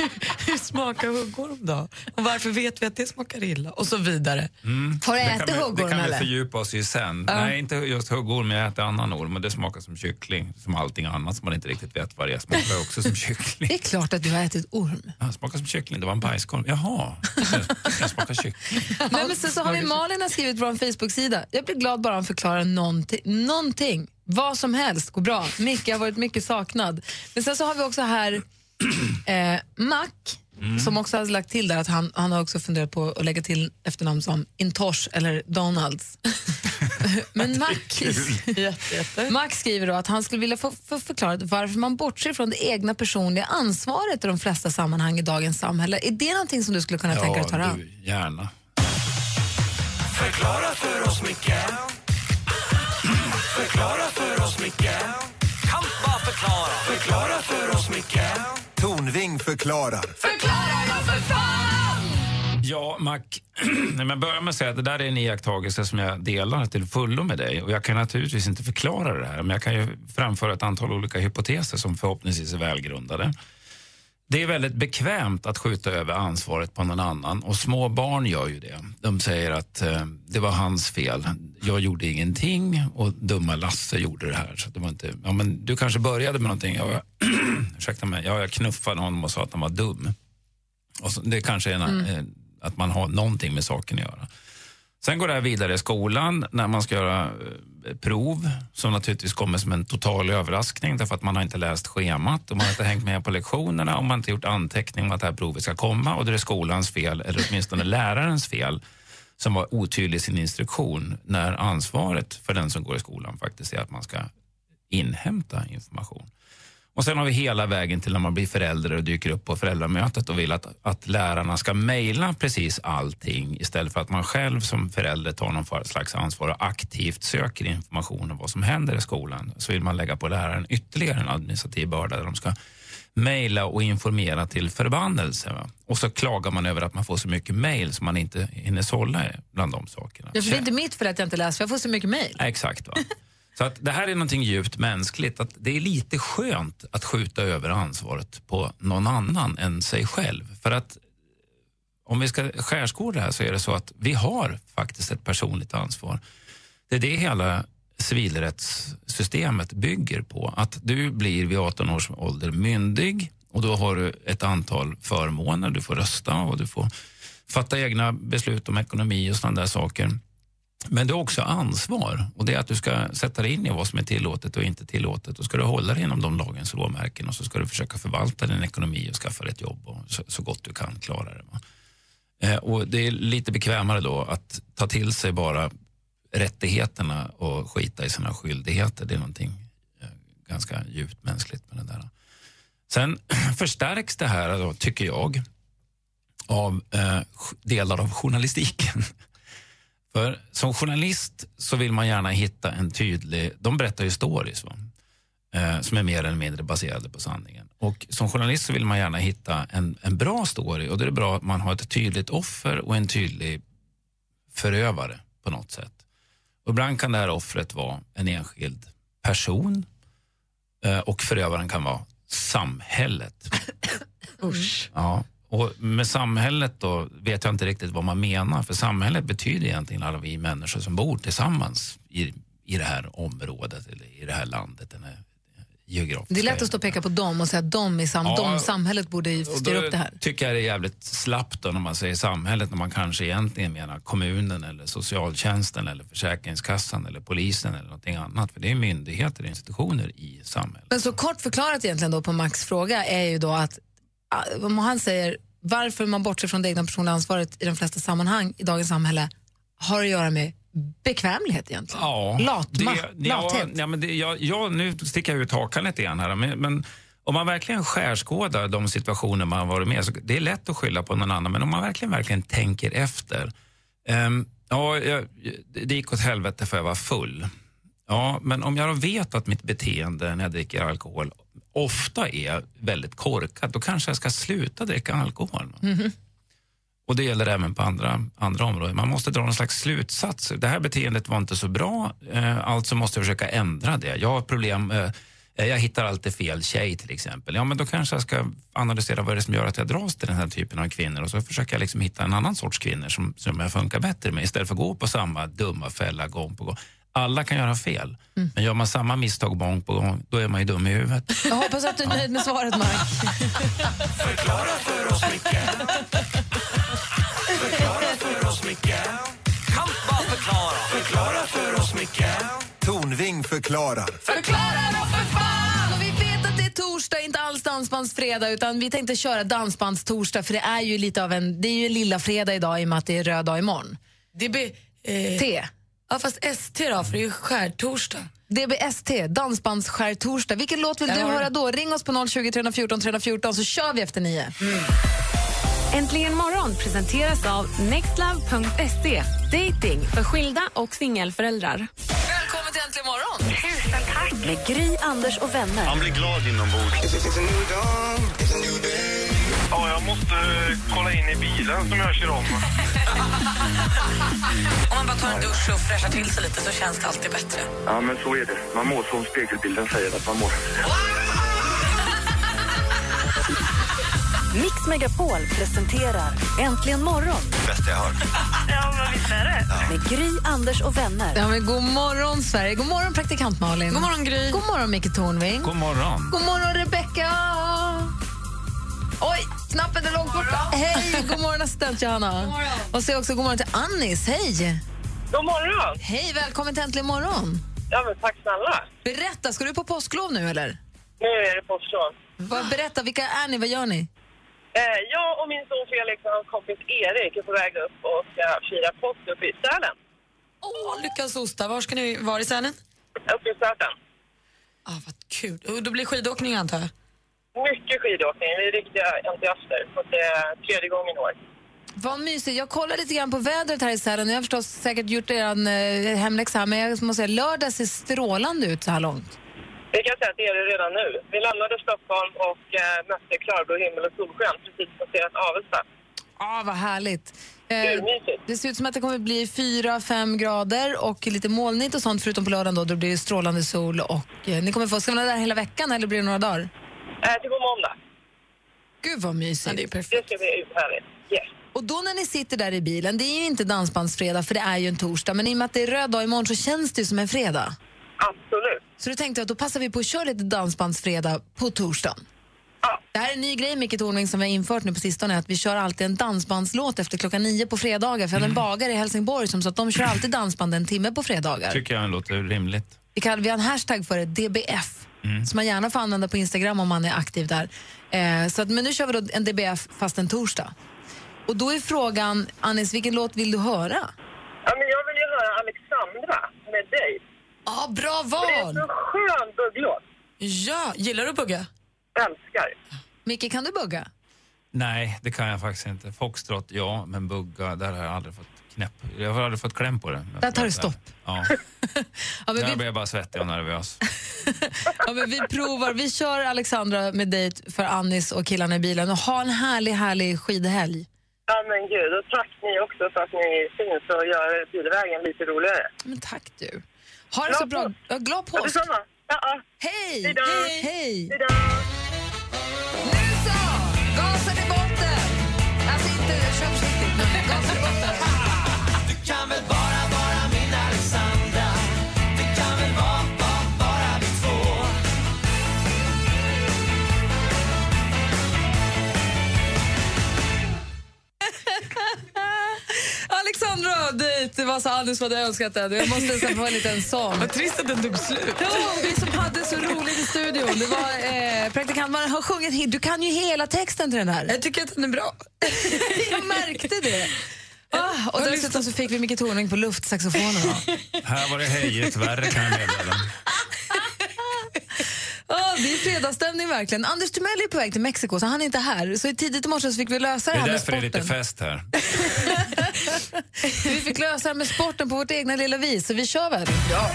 Speaker 5: Hur smakar huggorm då? Och varför vet vi att det smakar illa? Och så vidare.
Speaker 4: Mm.
Speaker 1: Har du
Speaker 4: Det
Speaker 1: ätit
Speaker 4: kan vi- Det
Speaker 1: huggorm,
Speaker 4: kan vi
Speaker 1: eller?
Speaker 4: fördjupa oss i sen.
Speaker 1: Ja.
Speaker 4: Nej, inte just huggorm, men jag äter annan orm och det smakar som kyckling. Som allting annat som man inte riktigt vet vad det är. Smakar också som kyckling.
Speaker 1: Det är klart att du har ätit orm.
Speaker 4: Ja, smakar som kyckling, det var en bajskorv. Jaha, det smakar kyckling.
Speaker 1: Nej, men sen så har vi Malin har skrivit på vår Facebook-sida. Jag blir glad bara han förklarar någonting. någonting. Vad som helst går bra. Micke har varit mycket saknad. Men sen så har vi också här eh, Mac som också har lagt till där att han, han har också funderat på att lägga till efternamn som Intosh eller Donalds. Men Mac, Max skriver då att han skulle vilja få, få förklarat varför man bortser från det egna personliga ansvaret i de flesta sammanhang i dagens samhälle. Är det någonting som du skulle kunna tänka dig att ta an?
Speaker 4: gärna.
Speaker 16: Förklara för oss, Micke Förklara för oss, Micke Kan bara förklara Förklara för oss, Micke
Speaker 18: Tornving förklarar.
Speaker 16: Förklara då för fan!
Speaker 4: Ja, Mac, Nej, men börja med att säga att det där är en iakttagelse som jag delar till fullo med dig. Och jag kan naturligtvis inte förklara det här, men jag kan ju framföra ett antal olika hypoteser som förhoppningsvis är välgrundade. Det är väldigt bekvämt att skjuta över ansvaret på någon annan och små barn gör ju det. De säger att eh, det var hans fel. Jag gjorde ingenting och dumma Lasse gjorde det här. Så det var inte, ja, men du kanske började med någonting. Ja, ursäkta mig, ja, jag knuffade honom och sa att han var dum. Och så, det kanske är en,
Speaker 16: Mm.
Speaker 4: eh, att man har någonting med saken att göra. Sen går det här vidare i skolan när man ska göra eh, prov som naturligtvis kommer som en total överraskning därför att man har inte läst schemat och man har inte hängt med på lektionerna och man har inte gjort anteckning om att det här provet ska komma och det är skolans fel eller åtminstone lärarens fel som var otydlig i sin instruktion när ansvaret för den som går i skolan faktiskt är att man ska inhämta information. Och sen har vi hela vägen till när man blir förälder och dyker upp på föräldramötet och vill att, att lärarna ska mejla precis allting istället för att man själv som förälder tar någon slags ansvar och aktivt söker information om vad som händer i skolan. Så vill man lägga på läraren ytterligare en administrativ börda där de ska mejla och informera till förbannelse. Va? Och så klagar man över att man får så mycket mejl som man inte hinner sålla bland de sakerna.
Speaker 1: Det är inte mitt fel att jag inte läser, för jag får så mycket mejl.
Speaker 4: Exakt. Va? Så att det här är någonting djupt mänskligt. Att det är lite skönt att skjuta över ansvaret på någon annan än sig själv. För att om vi ska skärskåda det här så är det så att vi har faktiskt ett personligt ansvar. Det är det hela civilrättssystemet bygger på. Att du blir vid 18 års ålder myndig och då har du ett antal förmåner. Du får rösta och du får fatta egna beslut om ekonomi och sådana där saker. Men du har också ansvar och det är att du ska sätta dig in i vad som är tillåtet och inte tillåtet. Och ska du hålla dig inom de lagens råmärken och så ska du försöka förvalta din ekonomi och skaffa dig ett jobb och så, så gott du kan klara det. Va? Eh, och det är lite bekvämare då att ta till sig bara rättigheterna och skita i sina skyldigheter. Det är någonting eh, ganska djupt mänskligt med det där. Sen förstärks det här, då, tycker jag, av eh, delar av journalistiken. För som journalist så vill man gärna hitta en tydlig... De berättar ju stories va? Eh, som är mer eller mindre baserade på sanningen. Och som journalist så vill man gärna hitta en, en bra story och då är det bra att man har ett tydligt offer och en tydlig förövare på något sätt. Och ibland kan det här offret vara en enskild person eh, och förövaren kan vara samhället.
Speaker 1: Usch.
Speaker 4: Ja. Och med samhället då vet jag inte riktigt vad man menar. För samhället betyder egentligen alla vi människor som bor tillsammans i, i det här området eller i det här landet. Den här geografiska
Speaker 1: Det är lätt att stå och peka på dem och säga att de i sam
Speaker 4: Ja.
Speaker 1: de, samhället borde styra upp det här.
Speaker 4: tycker jag det är jävligt slappt då när man säger samhället när man kanske egentligen menar kommunen eller socialtjänsten eller Försäkringskassan eller polisen eller någonting annat. För det är myndigheter och institutioner i samhället.
Speaker 1: Men så kort förklarat egentligen då på Max fråga är ju då att om han säger varför man bortser från det egna personliga ansvaret i de flesta sammanhang i dagens samhälle har att göra med bekvämlighet egentligen.
Speaker 4: Ja,
Speaker 1: Latma,
Speaker 4: det, ja,
Speaker 1: lathet.
Speaker 4: ja, men det, ja, ja, nu sticker jag ut hakan lite grann här. Men, men om man verkligen skärskådar de situationer man varit med så det är lätt att skylla på någon annan. Men om man verkligen, verkligen tänker efter. Ehm, ja, jag, det gick åt helvete för jag var full. Ja, men om jag då vet att mitt beteende när jag dricker alkohol ofta är väldigt korkat, då kanske jag ska sluta dricka alkohol.
Speaker 1: Mhm.
Speaker 4: Och det gäller även på andra, andra områden. Man måste dra någon slags slutsats. Det här beteendet var inte så bra, eh, alltså måste jag försöka ändra det. Jag har problem, eh, jag hittar alltid fel tjej till exempel. Ja, men då kanske jag ska analysera vad det är som gör att jag dras till den här typen av kvinnor och så försöker jag liksom hitta en annan sorts kvinnor som, som jag funkar bättre med istället för att gå på samma dumma fälla gång på gång. Alla kan göra fel, men gör man samma misstag gång på gång, då är man ju dum i huvudet.
Speaker 1: Jag hoppas att du är nöjd med svaret, Mark.
Speaker 16: Förklara för oss, Micke. Förklara för oss, Micke. Kan bara förklara. Förklara för oss, Micke.
Speaker 18: Tornving förklarar.
Speaker 1: Förklara då för fan! Och vi vet att det är torsdag, inte alls dansbandsfredag, utan vi tänkte köra dansbandstorsdag för det är ju lite av en, det är ju en lilla fredag idag i och med att det är röd dag imorgon.
Speaker 5: DB... Eh,
Speaker 1: T.
Speaker 5: Ja, fast ST då, för det är ju skärtorsdag.
Speaker 1: DBST, dansbandsskärtorsdag. Vilken låt vill du höra då? Ring oss på 020 314 314 så kör vi efter nio.
Speaker 10: Äntligen morgon presenteras av nextlove.se. Dating för skilda och singelföräldrar.
Speaker 1: Välkommen till Äntligen morgon!
Speaker 3: Tusen tack! Med Gry, Anders och vänner.
Speaker 11: Man blir glad inombords.
Speaker 12: Ja, jag måste kolla in i bilen som jag kör om.
Speaker 5: Om man bara tar en dusch och fräschar till sig lite så känns det alltid bättre.
Speaker 12: Ja, men så är det. Man mår som spegelbilden säger att man mår.
Speaker 3: Mix Megapol presenterar Äntligen morgon
Speaker 11: Bästa jag hört.
Speaker 7: Ja, men visst är det.
Speaker 3: med Gry, Anders och vänner.
Speaker 1: Ja, men god morgon, Sverige. God morgon, praktikant Malin.
Speaker 5: God morgon, Gry.
Speaker 1: God morgon, Micke Tornving.
Speaker 4: God morgon.
Speaker 1: God morgon, Rebecca. Oj, knappen är långt borta. Hej, god morgon, assistent Johanna. Och säg också god morgon till Annis. Hej.
Speaker 7: God morgon!
Speaker 1: Hej, välkommen till Äntligen morgon.
Speaker 7: Ja, men tack snälla.
Speaker 1: Berätta, ska du på påsklov nu eller?
Speaker 7: Nu är det påsklov.
Speaker 1: Vad- Berätta, vilka är ni? Vad gör ni?
Speaker 7: Eh, jag och min son Felix och hans kompis Erik är på väg upp och ska fira påsk uppe i Sälen.
Speaker 5: Åh, lyckans osta. Var ska ni vara i Sälen?
Speaker 7: Uppe i Säten.
Speaker 5: Ah, vad kul. Och då blir skidåkning antar jag?
Speaker 7: Mycket skidåkning. Vi är riktiga entusiaster. Det är tredje gången i år.
Speaker 1: Vad mysigt. Jag kollar lite grann på vädret här i Sälen. Jag har förstås säkert gjort er eh, hemläxa här, men jag måste säga lördag ser strålande ut så här långt.
Speaker 7: Vi kan säga att det är det redan nu. Vi lämnade Stockholm och eh, mötte klarblå himmel och solsken precis passerat Avesta.
Speaker 1: Ah, vad härligt. Eh, det ser ut som att det kommer bli 4-5 grader och lite molnigt och sånt förutom på lördagen då, då blir det strålande sol och eh, ni kommer få, ska ni vara där hela veckan eller blir det några dagar?
Speaker 7: Eh, till på måndag.
Speaker 1: Gud vad mysigt.
Speaker 5: Ja, det är
Speaker 7: Det
Speaker 5: perfekt.
Speaker 7: ska bli härligt. Yes.
Speaker 1: Och då när ni sitter där i bilen, det är ju inte dansbandsfredag för det är ju en torsdag, men i och med att det är röd dag imorgon så känns det ju som en fredag.
Speaker 7: Absolut.
Speaker 1: Så då tänkte jag att då passar vi på att köra lite dansbandsfredag på torsdagen.
Speaker 7: Ja.
Speaker 1: Det här är en ny grej, Micke Tornving, som vi har infört nu på sistone, att vi kör alltid en dansbandslåt efter klockan nio på fredagar. För jag hade en bagare i Helsingborg som sa att de kör alltid dansband en timme på fredagar.
Speaker 4: tycker jag låter rimligt.
Speaker 1: Vi, kan, vi har en hashtag för det, DBF,
Speaker 4: Mm.
Speaker 1: som man gärna får använda på Instagram om man är aktiv där. Eh, så att, men nu kör vi då en DBF fast en torsdag. Och då är frågan, Anis, vilken låt vill du höra?
Speaker 7: Ja, men jag vill ju höra Alexandra med dig.
Speaker 5: Ja, bra
Speaker 7: För det är
Speaker 5: val!
Speaker 7: så skön bugglåt.
Speaker 5: Ja, gillar du att bugga?
Speaker 7: Älskar.
Speaker 1: Micke, kan du bugga?
Speaker 4: Nej, det kan jag faktiskt inte. Foxtrot, ja, men bugga, där har jag aldrig fått knäpp. Jag har aldrig fått kläm på det.
Speaker 1: Där tar det stopp.
Speaker 4: Ja,
Speaker 1: Ja, men
Speaker 4: där
Speaker 1: vi,
Speaker 4: blir jag bara svettig och nervös.
Speaker 1: ja, men vi provar. Vi kör Alexandra med dig för Annis och killarna i bilen. Och ha en härlig, härlig skidhelg.
Speaker 19: Ja, men gud. Och tack ni också för att ni finns och gör bilvägen lite roligare.
Speaker 1: Men tack du. Ha det så bra. Ja, glad påsk.
Speaker 19: Detsamma. Ja, ja.
Speaker 1: Hej!
Speaker 19: Hej!
Speaker 1: Hej!
Speaker 16: Alexandra
Speaker 1: dejt, det var så Anders som hade önskat den. Jag måste nästan få en liten sång.
Speaker 5: Vad trist att den tog slut.
Speaker 1: Ja, vi som hade så roligt i studion. Det var eh, praktikantmannen har sjungit, hit. du kan ju hela texten till den här.
Speaker 5: Jag tycker att den är bra.
Speaker 1: Jag märkte det. Ah, och dessutom så fick vi Micke Tornving på luftsaxofonen.
Speaker 4: Här var det hejigt värre kan jag meddela.
Speaker 1: Ah, det är fredagsstämning verkligen. Anders Timell är på väg till Mexiko så han är inte här. Så tidigt i morse så fick vi lösa
Speaker 4: Det
Speaker 1: det
Speaker 4: är
Speaker 1: här med
Speaker 4: därför det är
Speaker 1: sporten.
Speaker 4: lite fest här.
Speaker 1: vi fick lösa det här med sporten på vårt egna lilla vis, så vi kör väl? Ja.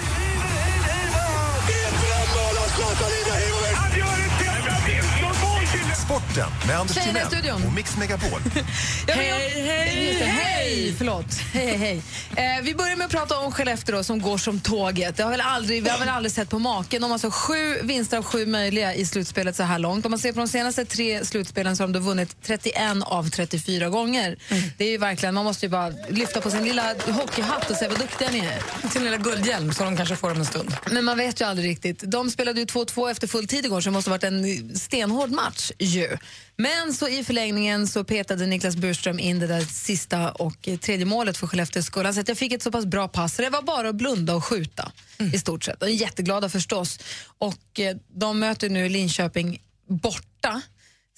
Speaker 18: Sporten med Anders
Speaker 1: Tjejerna i studion.
Speaker 18: och Mix Megapol.
Speaker 1: hej, hej, hej! Förlåt. Hej, hej. Eh, vi börjar med att prata om Skellefteå då, som går som tåget. Det har väl aldrig, vi har väl aldrig sett på maken. De har alltså sju vinster av sju möjliga i slutspelet så här långt. Om man ser på de senaste tre slutspelen så har de vunnit 31 av 34 gånger. Det är ju verkligen, man måste ju bara lyfta på sin lilla hockeyhatt och säga vad duktiga ni är.
Speaker 5: Sin lilla guldhjälm som de kanske får om en stund.
Speaker 1: Men man vet ju aldrig riktigt. De spelade ju 2-2 efter full tid igår så det måste ha varit en stenhård match ju. Men så i förlängningen så petade Niklas Burström in det där sista och eh, tredje målet för Skellefteås skull. Han sa att jag fick ett så pass bra pass så det var bara att blunda och skjuta i stort sett. De är jätteglada förstås. Och eh, de möter nu Linköping borta.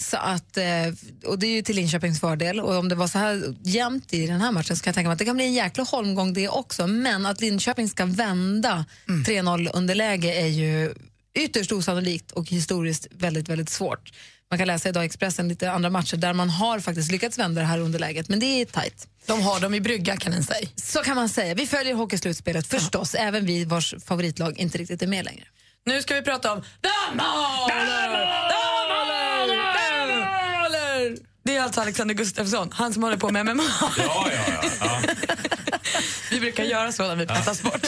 Speaker 1: Så att, eh, och det är ju till Linköpings fördel. Och om det var så här jämnt i den här matchen så kan jag tänka mig att det kan bli en jäkla holmgång det också. Men att Linköping ska vända 3-0 underläge är ju ytterst osannolikt och historiskt väldigt, väldigt svårt. Man kan läsa idag i Expressen lite andra matcher där man har faktiskt lyckats vända det här underläget, men det är tajt.
Speaker 5: De har dem i brygga kan en säga.
Speaker 1: Så kan man säga. Vi följer hockeyslutspelet förstås, även vi vars favoritlag inte riktigt är med längre.
Speaker 5: Nu ska vi prata om Damaler! Alltså Alexander Gustafsson, han som håller på med MMA.
Speaker 4: Ja, ja, ja.
Speaker 5: Vi brukar göra så när vi pratar sport.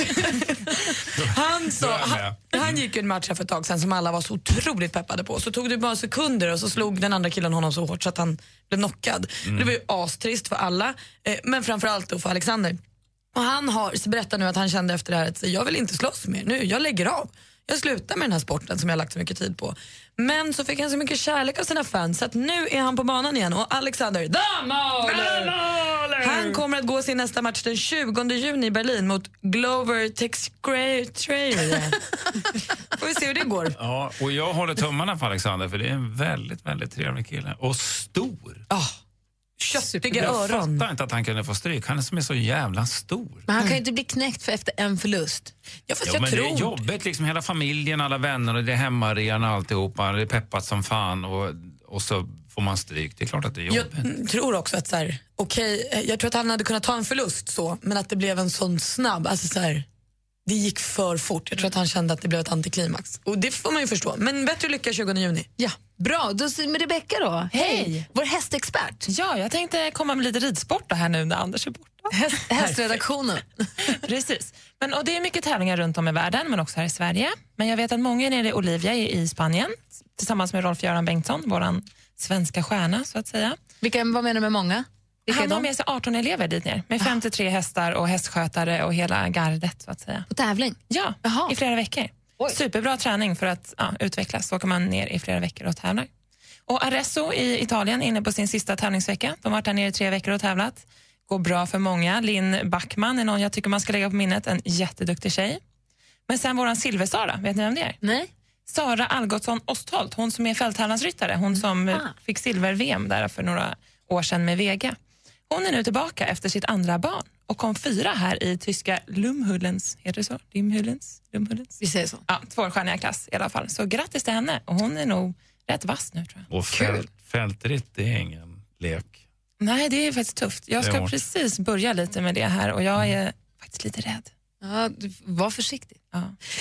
Speaker 5: Han, så, han, han gick ju en match här för ett tag sedan som alla var så otroligt peppade på. Så tog det bara sekunder och så slog den andra killen honom så hårt så att han blev knockad. Det var ju astrist för alla, eh, men framförallt då för Alexander. Och han har, berättar nu att han kände efter det här att jag vill inte slåss mer nu, jag lägger av. Jag slutar med den här sporten som jag har lagt så mycket tid på. Men så fick han så mycket kärlek av sina fans så att nu är han på banan igen och Alexander Damaler! Han kommer att gå sin nästa match den 20 juni i Berlin mot Glover Texcrayer. Får vi se hur det går.
Speaker 4: Ja, och jag håller tummarna för Alexander för det är en väldigt, väldigt trevlig kille. Och stor.
Speaker 5: Köttiga
Speaker 4: jag
Speaker 5: öron.
Speaker 4: fattar inte att han kunde få stryk. Han är som är så jävla stor.
Speaker 1: Men han kan ju inte bli knäckt för efter en förlust.
Speaker 5: Ja, fast
Speaker 4: Ja,
Speaker 5: jag
Speaker 4: men
Speaker 5: tror...
Speaker 4: Det är jobbigt, liksom hela familjen, alla vänner och det är hemmarean och alltihopa. Det är peppat som fan och, och så får man stryk. Det är klart att det är
Speaker 5: Jag
Speaker 4: jobbigt.
Speaker 5: mm, tror också att så här, okej, eh, jag tror att han hade kunnat ta en förlust så, men att det blev en sån snabb, alltså så här, det gick för fort. Jag tror att han kände att det blev ett antiklimax. Och det får man ju förstå. Men bättre lycka 20 juni.
Speaker 1: Ja, bra. Då, med Rebecka då.
Speaker 20: Hej.
Speaker 1: Vår hästexpert.
Speaker 20: Ja, jag tänkte komma med lite ridsport då här nu när Anders är borta.
Speaker 1: Häst, hästredaktionen.
Speaker 20: Precis. Men, och det är mycket tävlingar runt om i världen, men också här i Sverige. Men jag vet att många är nere i Olivia i, i Spanien tillsammans med Rolf-Göran Bengtsson, vår svenska stjärna så att säga.
Speaker 1: Vilka, vad menar du med många?
Speaker 20: Han har med sig 18 elever dit ner med 53 hästar och hästskötare och hela gardet så att säga.
Speaker 1: På tävling?
Speaker 20: Ja, i flera veckor. Superbra träning för att ja, utvecklas. Så åker man ner i flera veckor och tävlar. Och Arezzo i Italien är inne på sin sista tävlingsvecka. De har varit där nere i tre veckor och tävlat. Går bra för många. Linn Backman är någon jag tycker man ska lägga på minnet. En jätteduktig tjej. Men sen våran Silversara, vet ni vem det är?
Speaker 1: Nej.
Speaker 20: Sara Algotsson Ostholt, hon som är fälttävlansryttare. Hon som eh, fick silver-VM där för några år sedan med Vega. Hon är nu tillbaka efter sitt andra barn och kom fyra här i tyska Lumhullens, heter det så? Lumhullens? Lumhullens?
Speaker 1: Vi säger så.
Speaker 20: Ja, tvåstjärniga klass i alla fall. Så grattis till henne och hon är nog rätt vass nu tror jag.
Speaker 4: Och fält, fältritt, det är ingen lek.
Speaker 20: Nej, det är faktiskt tufft. Jag ska precis börja lite med det här och jag är faktiskt lite rädd.
Speaker 1: Ja, var försiktig.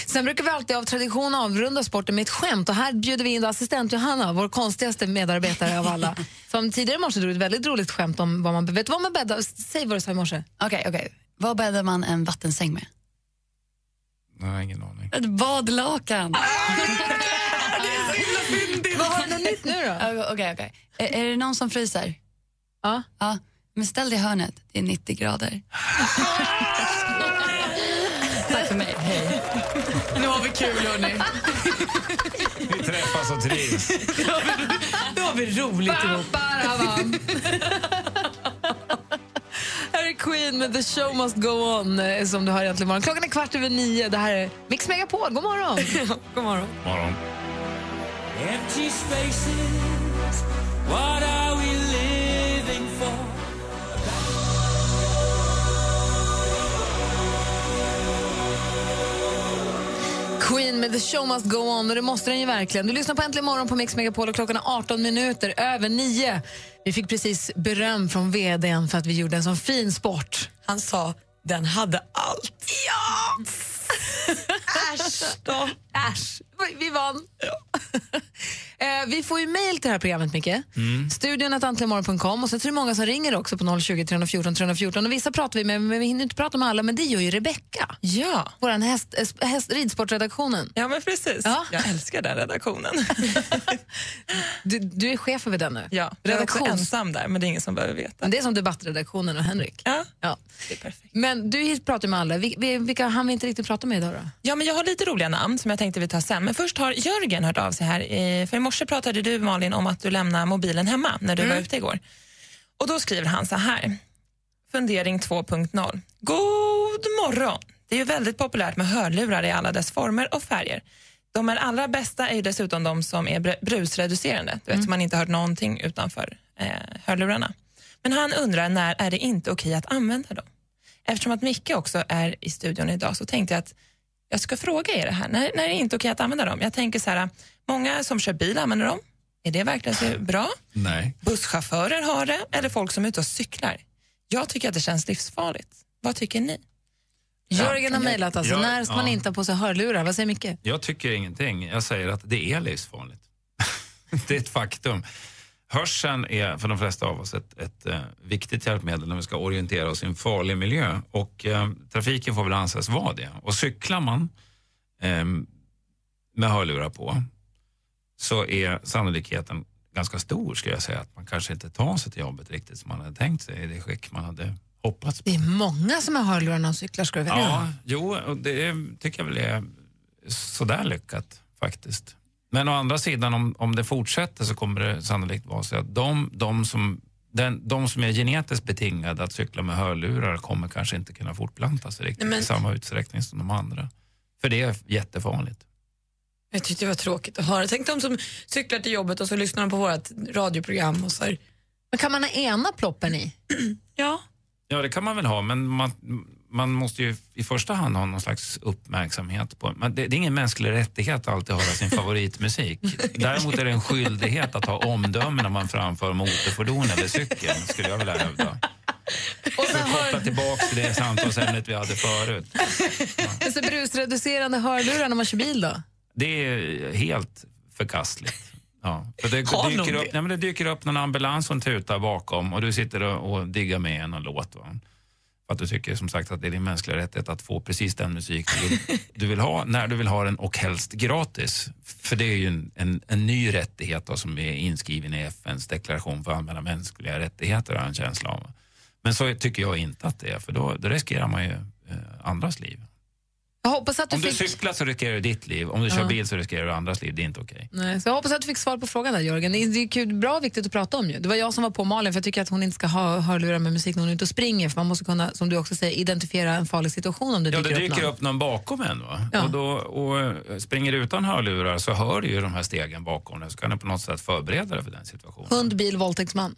Speaker 1: Sen brukar vi alltid av tradition avrunda sporten med ett skämt och här bjuder vi in assistent Johanna, vår konstigaste medarbetare av alla. Som tidigare i morse drog ett väldigt roligt skämt om vad man vet vad man bäddar. Säg vad du sa i morse.
Speaker 9: Okej, okej. Vad bäddar man en vattensäng med?
Speaker 4: Nej, ingen aning.
Speaker 9: Ett badlakan.
Speaker 1: Vad har du något nytt nu då?
Speaker 9: Okej, okej. Är, är det någon som fryser?
Speaker 1: Ja.
Speaker 9: ja. Men ställ dig i hörnet, det är 90 grader. Mig, hej.
Speaker 5: Nu har vi kul, hörni.
Speaker 4: Vi träffas och trivs.
Speaker 5: Nu har vi roligt ihop.
Speaker 1: Här är Queen med The show must go on eh, som du har egentligen imorgon. Klockan är kvart över nio. Det här är Mix Megapol. God morgon!
Speaker 5: God morgon.
Speaker 4: Morgon.
Speaker 16: Empty spaces, what are we living
Speaker 1: Queen med The show must go on och det måste den ju verkligen. Du lyssnar på Äntligen morgon på Mix Megapol och klockan är 18 minuter över nio. Vi fick precis beröm från vdn för att vi gjorde en sån fin sport.
Speaker 5: Han sa den hade allt.
Speaker 1: Ja! Äsch då. Äsch. Vi vann. Eh, vi får ju mejl till det här programmet, Micke.
Speaker 4: Mm.
Speaker 1: Studion att antligenmorgon.com och så tror jag många som ringer också på 020 314 314. Och vissa pratar vi med, men vi hinner inte prata med alla, men det gör ju Rebecka.
Speaker 20: Ja.
Speaker 1: Vår häst, eh, häst, ridsportredaktionen.
Speaker 20: Ja, men precis.
Speaker 1: Ja.
Speaker 20: Jag älskar den redaktionen.
Speaker 1: Du, du är chef över den nu?
Speaker 20: Ja, jag är också
Speaker 1: Redaktions-
Speaker 20: ensam där, men det är ingen som behöver veta.
Speaker 1: Men det är som debattredaktionen och Henrik.
Speaker 20: Ja,
Speaker 1: Ja.
Speaker 20: det är perfekt.
Speaker 1: Men du pratar med alla. Vil- vil- Vilka hann vi inte riktigt prata med idag då?
Speaker 20: Ja, men jag har lite roliga namn som jag tänkte vi tar sen. Men först har Jörgen hört av sig här. eh, För morse pratade du Malin om att du lämnar mobilen hemma när du var ute igår. Och då skriver han så här. Fundering 2.0. God morgon! Det är ju väldigt populärt med hörlurar i alla dess former och färger. De är allra bästa är ju dessutom de som är br- brusreducerande, du vet, så man inte hört någonting utanför eh, hörlurarna. Men han undrar när är det inte okej att använda dem? Eftersom att Micke också är i studion idag så tänkte jag att jag ska fråga er det här. När, när är det inte okej att använda dem? Jag tänker så här, många som kör bil använder dem. Är det verkligen så bra?
Speaker 4: Nej.
Speaker 20: Busschaufförer har det, eller folk som är ute och cyklar. Jag tycker att det känns livsfarligt. Vad tycker ni?
Speaker 1: Jörgen har mejlat alltså.
Speaker 4: Ja,
Speaker 1: När ska man
Speaker 4: ja.
Speaker 1: inte ha på sig hörlurar? Vad säger Micke?
Speaker 4: Jag tycker ingenting. Jag säger att det är livsfarligt. det är ett faktum. Hörseln är för de flesta av oss ett, ett eh, viktigt hjälpmedel när vi ska orientera oss i en farlig miljö. Och eh, trafiken får väl anses vara det. Och cyklar man eh, med hörlurar på så är sannolikheten ganska stor skulle jag säga att man kanske inte tar sig till jobbet riktigt som man hade tänkt sig i det skick man hade hoppats på.
Speaker 1: Det är många som har hörlurar när de cyklar, ska du veta.
Speaker 4: Ja, jo, och det tycker jag väl är sådär lyckat faktiskt. Men å andra sidan, om, om det fortsätter så kommer det sannolikt vara så att de, de, som, den, de som är genetiskt betingade att cykla med hörlurar kommer kanske inte kunna fortplanta sig riktigt
Speaker 5: Nej, men-
Speaker 4: i samma utsträckning som de andra. För det är jättefarligt.
Speaker 5: Jag tyckte det var tråkigt att höra. Tänk de som cyklar till jobbet och så lyssnar de på vårt radioprogram och så här.
Speaker 1: Men kan man ha ena ploppen i?
Speaker 5: Ja.
Speaker 4: Ja, det kan man väl ha, men man, man måste ju i första hand ha någon slags uppmärksamhet på... Men det, det är ingen mänsklig rättighet att alltid höra sin favoritmusik. Däremot är det en skyldighet att ha omdöme när man framför motorfordon eller cykel, skulle jag vilja hävda.
Speaker 1: Och
Speaker 4: För att koppla tillbaka till det samtalsämnet vi hade förut.
Speaker 1: Så brusreducerande hörlurar när man kör bil då?
Speaker 4: Det är helt förkastligt. Ja, för det,
Speaker 1: Har
Speaker 4: dyker upp,
Speaker 1: det?
Speaker 4: nej, men det dyker upp någon ambulans som tutar bakom och du sitter och, och diggar med en låt. Va? För att du tycker som sagt att det är din mänskliga rättighet att få precis den musik du vill, du vill ha, när du vill ha den och helst gratis. För det är ju en, en, en ny rättighet då, som är inskriven i FNs deklaration för allmänna mänskliga rättigheter, har jag en känsla av. Men så tycker jag inte att det är, för då, då riskerar man ju eh, andras liv.
Speaker 1: Jag hoppas att du
Speaker 4: Om du
Speaker 1: fick...
Speaker 4: cyklar så riskerar du ditt liv, om du kör
Speaker 1: Ja.
Speaker 4: bil så riskerar du andras liv. Det är inte okej.
Speaker 1: Nej, så jag hoppas att du fick svar på frågan där Jörgen. Det är kul, bra och viktigt att prata om ju. Det var jag som var på Malin för jag tycker att hon inte ska ha hörlurar med musik när hon är ute och springer för man måste kunna, som du också säger, identifiera en farlig situation om det
Speaker 4: Ja,
Speaker 1: dyker,
Speaker 4: det dyker
Speaker 1: någon.
Speaker 4: upp någon bakom en. Va?
Speaker 1: Ja.
Speaker 4: Och, då, och eh, springer du utan hörlurar så hör du ju de här stegen bakom dig så kan du på något sätt förbereda dig för den situationen.
Speaker 1: Hund, bil, våldtäktsman.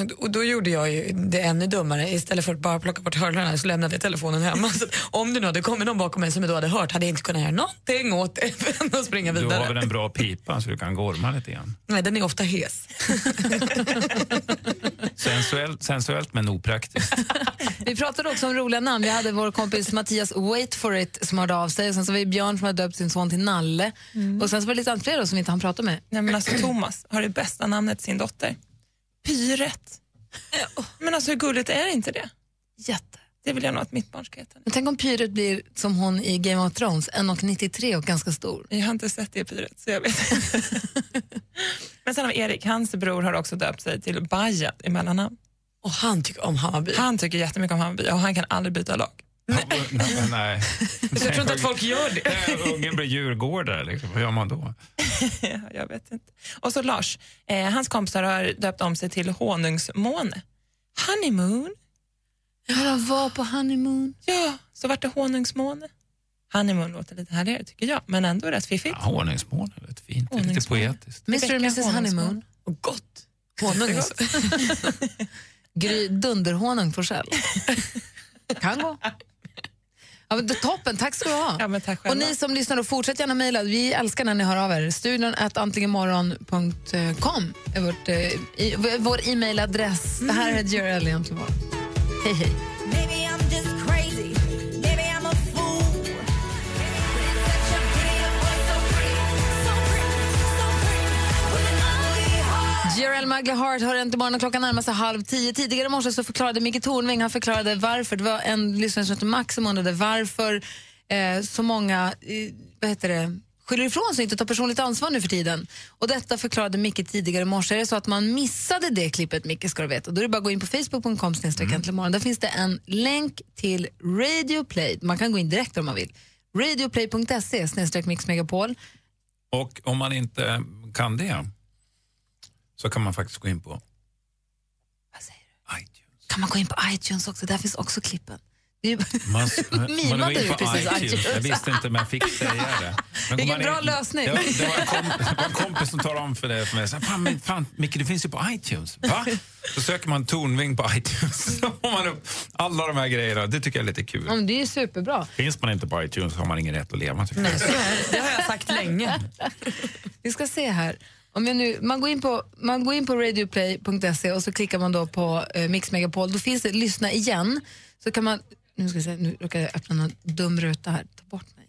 Speaker 5: Och, då- och gjorde jag ju det ännu dummare. Istället för att bara plocka bort hörlurarna så lämnade jag telefonen hemma. Så om det nu hade kommit någon bakom mig som jag då hade hört hade jag inte kunnat göra någonting åt det att springa
Speaker 4: Du
Speaker 5: vidare.
Speaker 4: har väl en bra pipa så du kan gorma lite grann.
Speaker 5: Nej, den är ofta hes.
Speaker 4: Sensuellt, sensuellt men opraktiskt.
Speaker 1: Vi pratade också om roliga namn. Vi hade vår kompis Mattias Wait for it som hörde av sig. Sen så var det Björn som hade döpt sin son till Nalle. Och sen så var det lite annat fler då som inte hann prata med.
Speaker 20: Nej, men alltså, Thomas har det bästa namnet till sin dotter. Pyret. Men alltså hur gulligt är inte det?
Speaker 1: Jätte.
Speaker 20: Det vill jag nog att mitt barn ska heta.
Speaker 1: Men tänk om Pyret blir som hon i Game of Thrones, 1,93 och ganska stor.
Speaker 20: Jag har inte sett det Pyret, så jag vet inte. Men sen har Erik, hans bror har också döpt sig till Baja i mellannamn.
Speaker 5: Och han tycker om Hammarby?
Speaker 20: Han tycker jättemycket om Hammarby och han kan aldrig byta lag.
Speaker 4: Nej. Nej.
Speaker 20: Jag tror inte att folk gör det.
Speaker 4: Nej, Ungen blir djurgårdare, liksom. vad gör man då?
Speaker 20: Ja, jag vet inte. Och så Lars, eh, hans kompisar har döpt om sig till Honungsmåne. Honeymoon.
Speaker 1: Ja, de var på honeymoon.
Speaker 20: Ja, så vart det Honungsmåne. Honeymoon låter lite härligare tycker jag, men ändå rätt fiffigt.
Speaker 4: Ja, honungsmåne är rätt fint. Det är lite poetiskt.
Speaker 1: Mr och Mrs Honeymoon.
Speaker 5: Och gott. Honung alltså.
Speaker 1: Gry Dunderhonung Forsell. kan gå. Ja, men toppen, tack ska du ha.
Speaker 20: Ja, tack
Speaker 1: och ni som lyssnar, då, fortsätt gärna mejla. Vi älskar när ni hör av er. Studion at antligenmorgon.com är vårt, eh, i, vår e-mailadress. Det här är Jerry egentligen. Hej, hej. Gerald Magley Hart har inte morgon och klockan närmar sig halv tio. Tidigare i morse så förklarade Micke Tornving han förklarade varför. Det var en lyssnare som hette Max som undrade varför eh, så många eh, vad heter det, skyller ifrån sig och inte tar personligt ansvar nu för tiden. Och detta förklarade Micke tidigare i morse. Är det så att man missade det klippet, Micke ska du veta, då är det bara att gå in på facebook.com mm. Där finns det en länk till Radio Play. Man kan gå in direkt om man vill. Radioplay.se snedstreck mixmegapol.
Speaker 4: Och om man inte kan det så kan man faktiskt gå in på
Speaker 1: Kan man gå in på iTunes också? Där finns också klippen. Det
Speaker 4: Man,
Speaker 1: Mimade
Speaker 4: man går in
Speaker 1: du
Speaker 4: på
Speaker 1: precis
Speaker 4: iTunes.
Speaker 1: iTunes?
Speaker 4: Jag visste inte om jag fick säga det. Men
Speaker 1: Vilken bra
Speaker 4: in-
Speaker 1: lösning.
Speaker 4: Det, var en kom, det var en kompis som talade om för det för mig. Så, fan, men, fan, Micke, det finns ju på iTunes. Va? Så söker man tonving på iTunes. Så får man upp alla de här grejerna. Det tycker jag är lite kul.
Speaker 1: Ja, men det är superbra.
Speaker 4: Finns man inte på iTunes har man ingen rätt att leva. Tycker jag.
Speaker 5: Det har jag sagt länge.
Speaker 1: Vi ska se här. Om jag nu, man, går in på, man går in på radioplay.se och så klickar man då på eh, Mix Megapol. Då finns det lyssna igen. Så kan man, nu ska jag se, nu råkar jag öppna någon dum ruta här. Ta bort mig.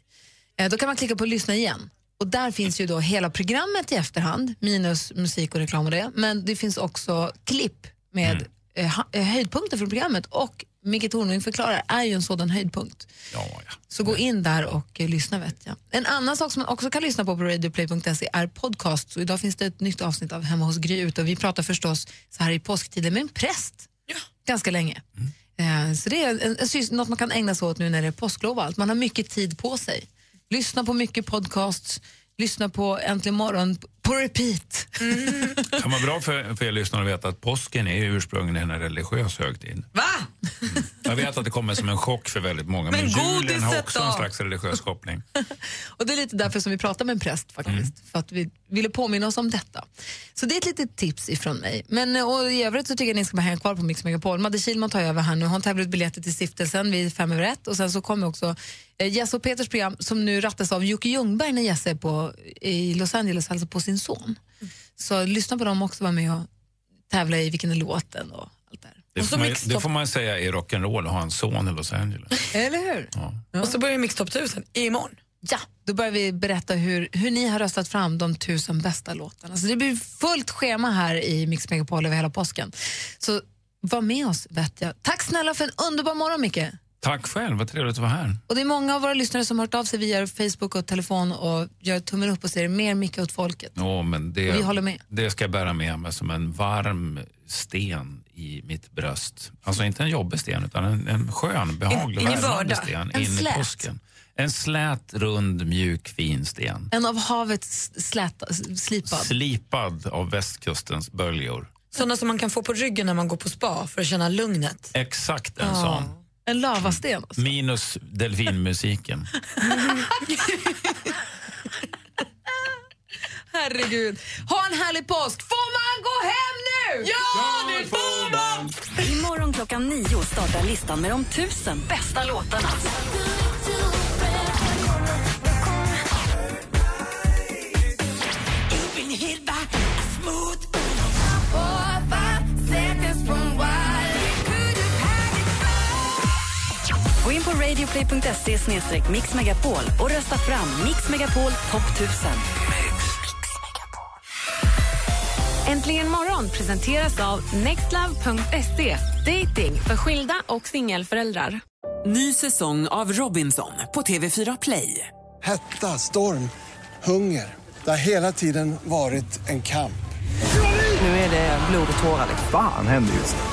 Speaker 1: Eh, då kan man klicka på lyssna igen. Och där finns ju då hela programmet i efterhand, minus musik och reklam och det. Men det finns också klipp med eh, ha- eh, höjdpunkter från programmet. Och Micke Tornving förklarar är ju en sådan höjdpunkt. Så gå in där och eh, lyssna vet jag. En annan sak som man också kan lyssna på på radioplay.se är podcast. Så idag finns det ett nytt avsnitt av Hemma hos Gry och vi pratar förstås så här i påsktiden med en präst ganska länge. Eh, så det är en, en, något man kan ägna sig åt nu när det är påsklov och allt. Man har mycket tid på sig. Lyssna på mycket podcasts, lyssna på Äntligen morgon på repeat.
Speaker 4: Det kan vara bra för, för er lyssnare att veta att påsken är ursprungligen en religiös högtid.
Speaker 5: Va?
Speaker 4: Jag vet att det kommer som en chock för väldigt många, men,
Speaker 1: Men
Speaker 4: julen har också
Speaker 1: då?
Speaker 4: en slags religiös koppling.
Speaker 1: Och det är lite därför som vi pratar med en präst faktiskt, för att vi ville påminna oss om detta. Så det är ett litet tips ifrån mig. Men eh, och i övrigt så tycker jag ni ska hänga kvar på Mix Megapol. Madde Kihlman tar över här nu. Hon tävlar ut biljetter till stiftelsen vid fem över ett och sen så kommer också eh, Jesse och Peters program som nu rattas av Jocke Ljungberg när Jesse är på, i Los Angeles, alltså på sin son. Så lyssna på dem också, var med och tävla i vilken är låten och allt det här.
Speaker 4: Det får, man, det får man säga är rock'n'roll att ha en son i Los Angeles.
Speaker 1: Eller hur?
Speaker 5: Och så börjar Mix Top 1000 imorgon.
Speaker 1: Ja, då börjar vi berätta hur, hur ni har röstat fram de tusen bästa låtarna. Så det blir fullt schema här i Mix Megapol över hela påsken. Så var med oss, vet jag. Tack snälla för en underbar morgon, Micke.
Speaker 4: Tack själv, vad trevligt att vara här.
Speaker 1: Och det är många av våra lyssnare som har hört av sig via Facebook och telefon och gör tummen upp och säger mer Micke åt folket.
Speaker 4: Ja, men det,
Speaker 1: Vi håller med.
Speaker 4: det ska jag bära med mig som en varm sten i mitt bröst. Alltså inte en jobbig sten, utan en, en skön, behaglig,
Speaker 1: ingen
Speaker 4: värmande sten
Speaker 1: En
Speaker 4: in i
Speaker 1: slät.
Speaker 4: påsken. En slät, rund, mjuk, fin sten.
Speaker 1: En av havets släta, slipad.
Speaker 4: Slipad av västkustens böljor.
Speaker 5: Sådana som man kan få på ryggen när man går på spa för att känna lugnet.
Speaker 4: Exakt en
Speaker 5: Ja.
Speaker 4: sån.
Speaker 1: En lavasten.
Speaker 4: Minus delfinmusiken.
Speaker 1: Herregud. Ha en härlig påsk. Får man gå hem nu?
Speaker 9: Ja, det får man!
Speaker 3: Imorgon klockan nio startar listan med de tusen bästa låtarna. Gå in på radioplay.se mixmegapol och rösta fram Mix Megapol topp 1000.
Speaker 10: Äntligen morgon presenteras av nextlove.se. Dating för skilda och singelföräldrar.
Speaker 21: Ny säsong av Robinson på TV4 Play.
Speaker 16: Hetta, storm, hunger. Det har hela tiden varit en kamp.
Speaker 21: Nu är det blod och tårar.
Speaker 11: Fan händer just nu.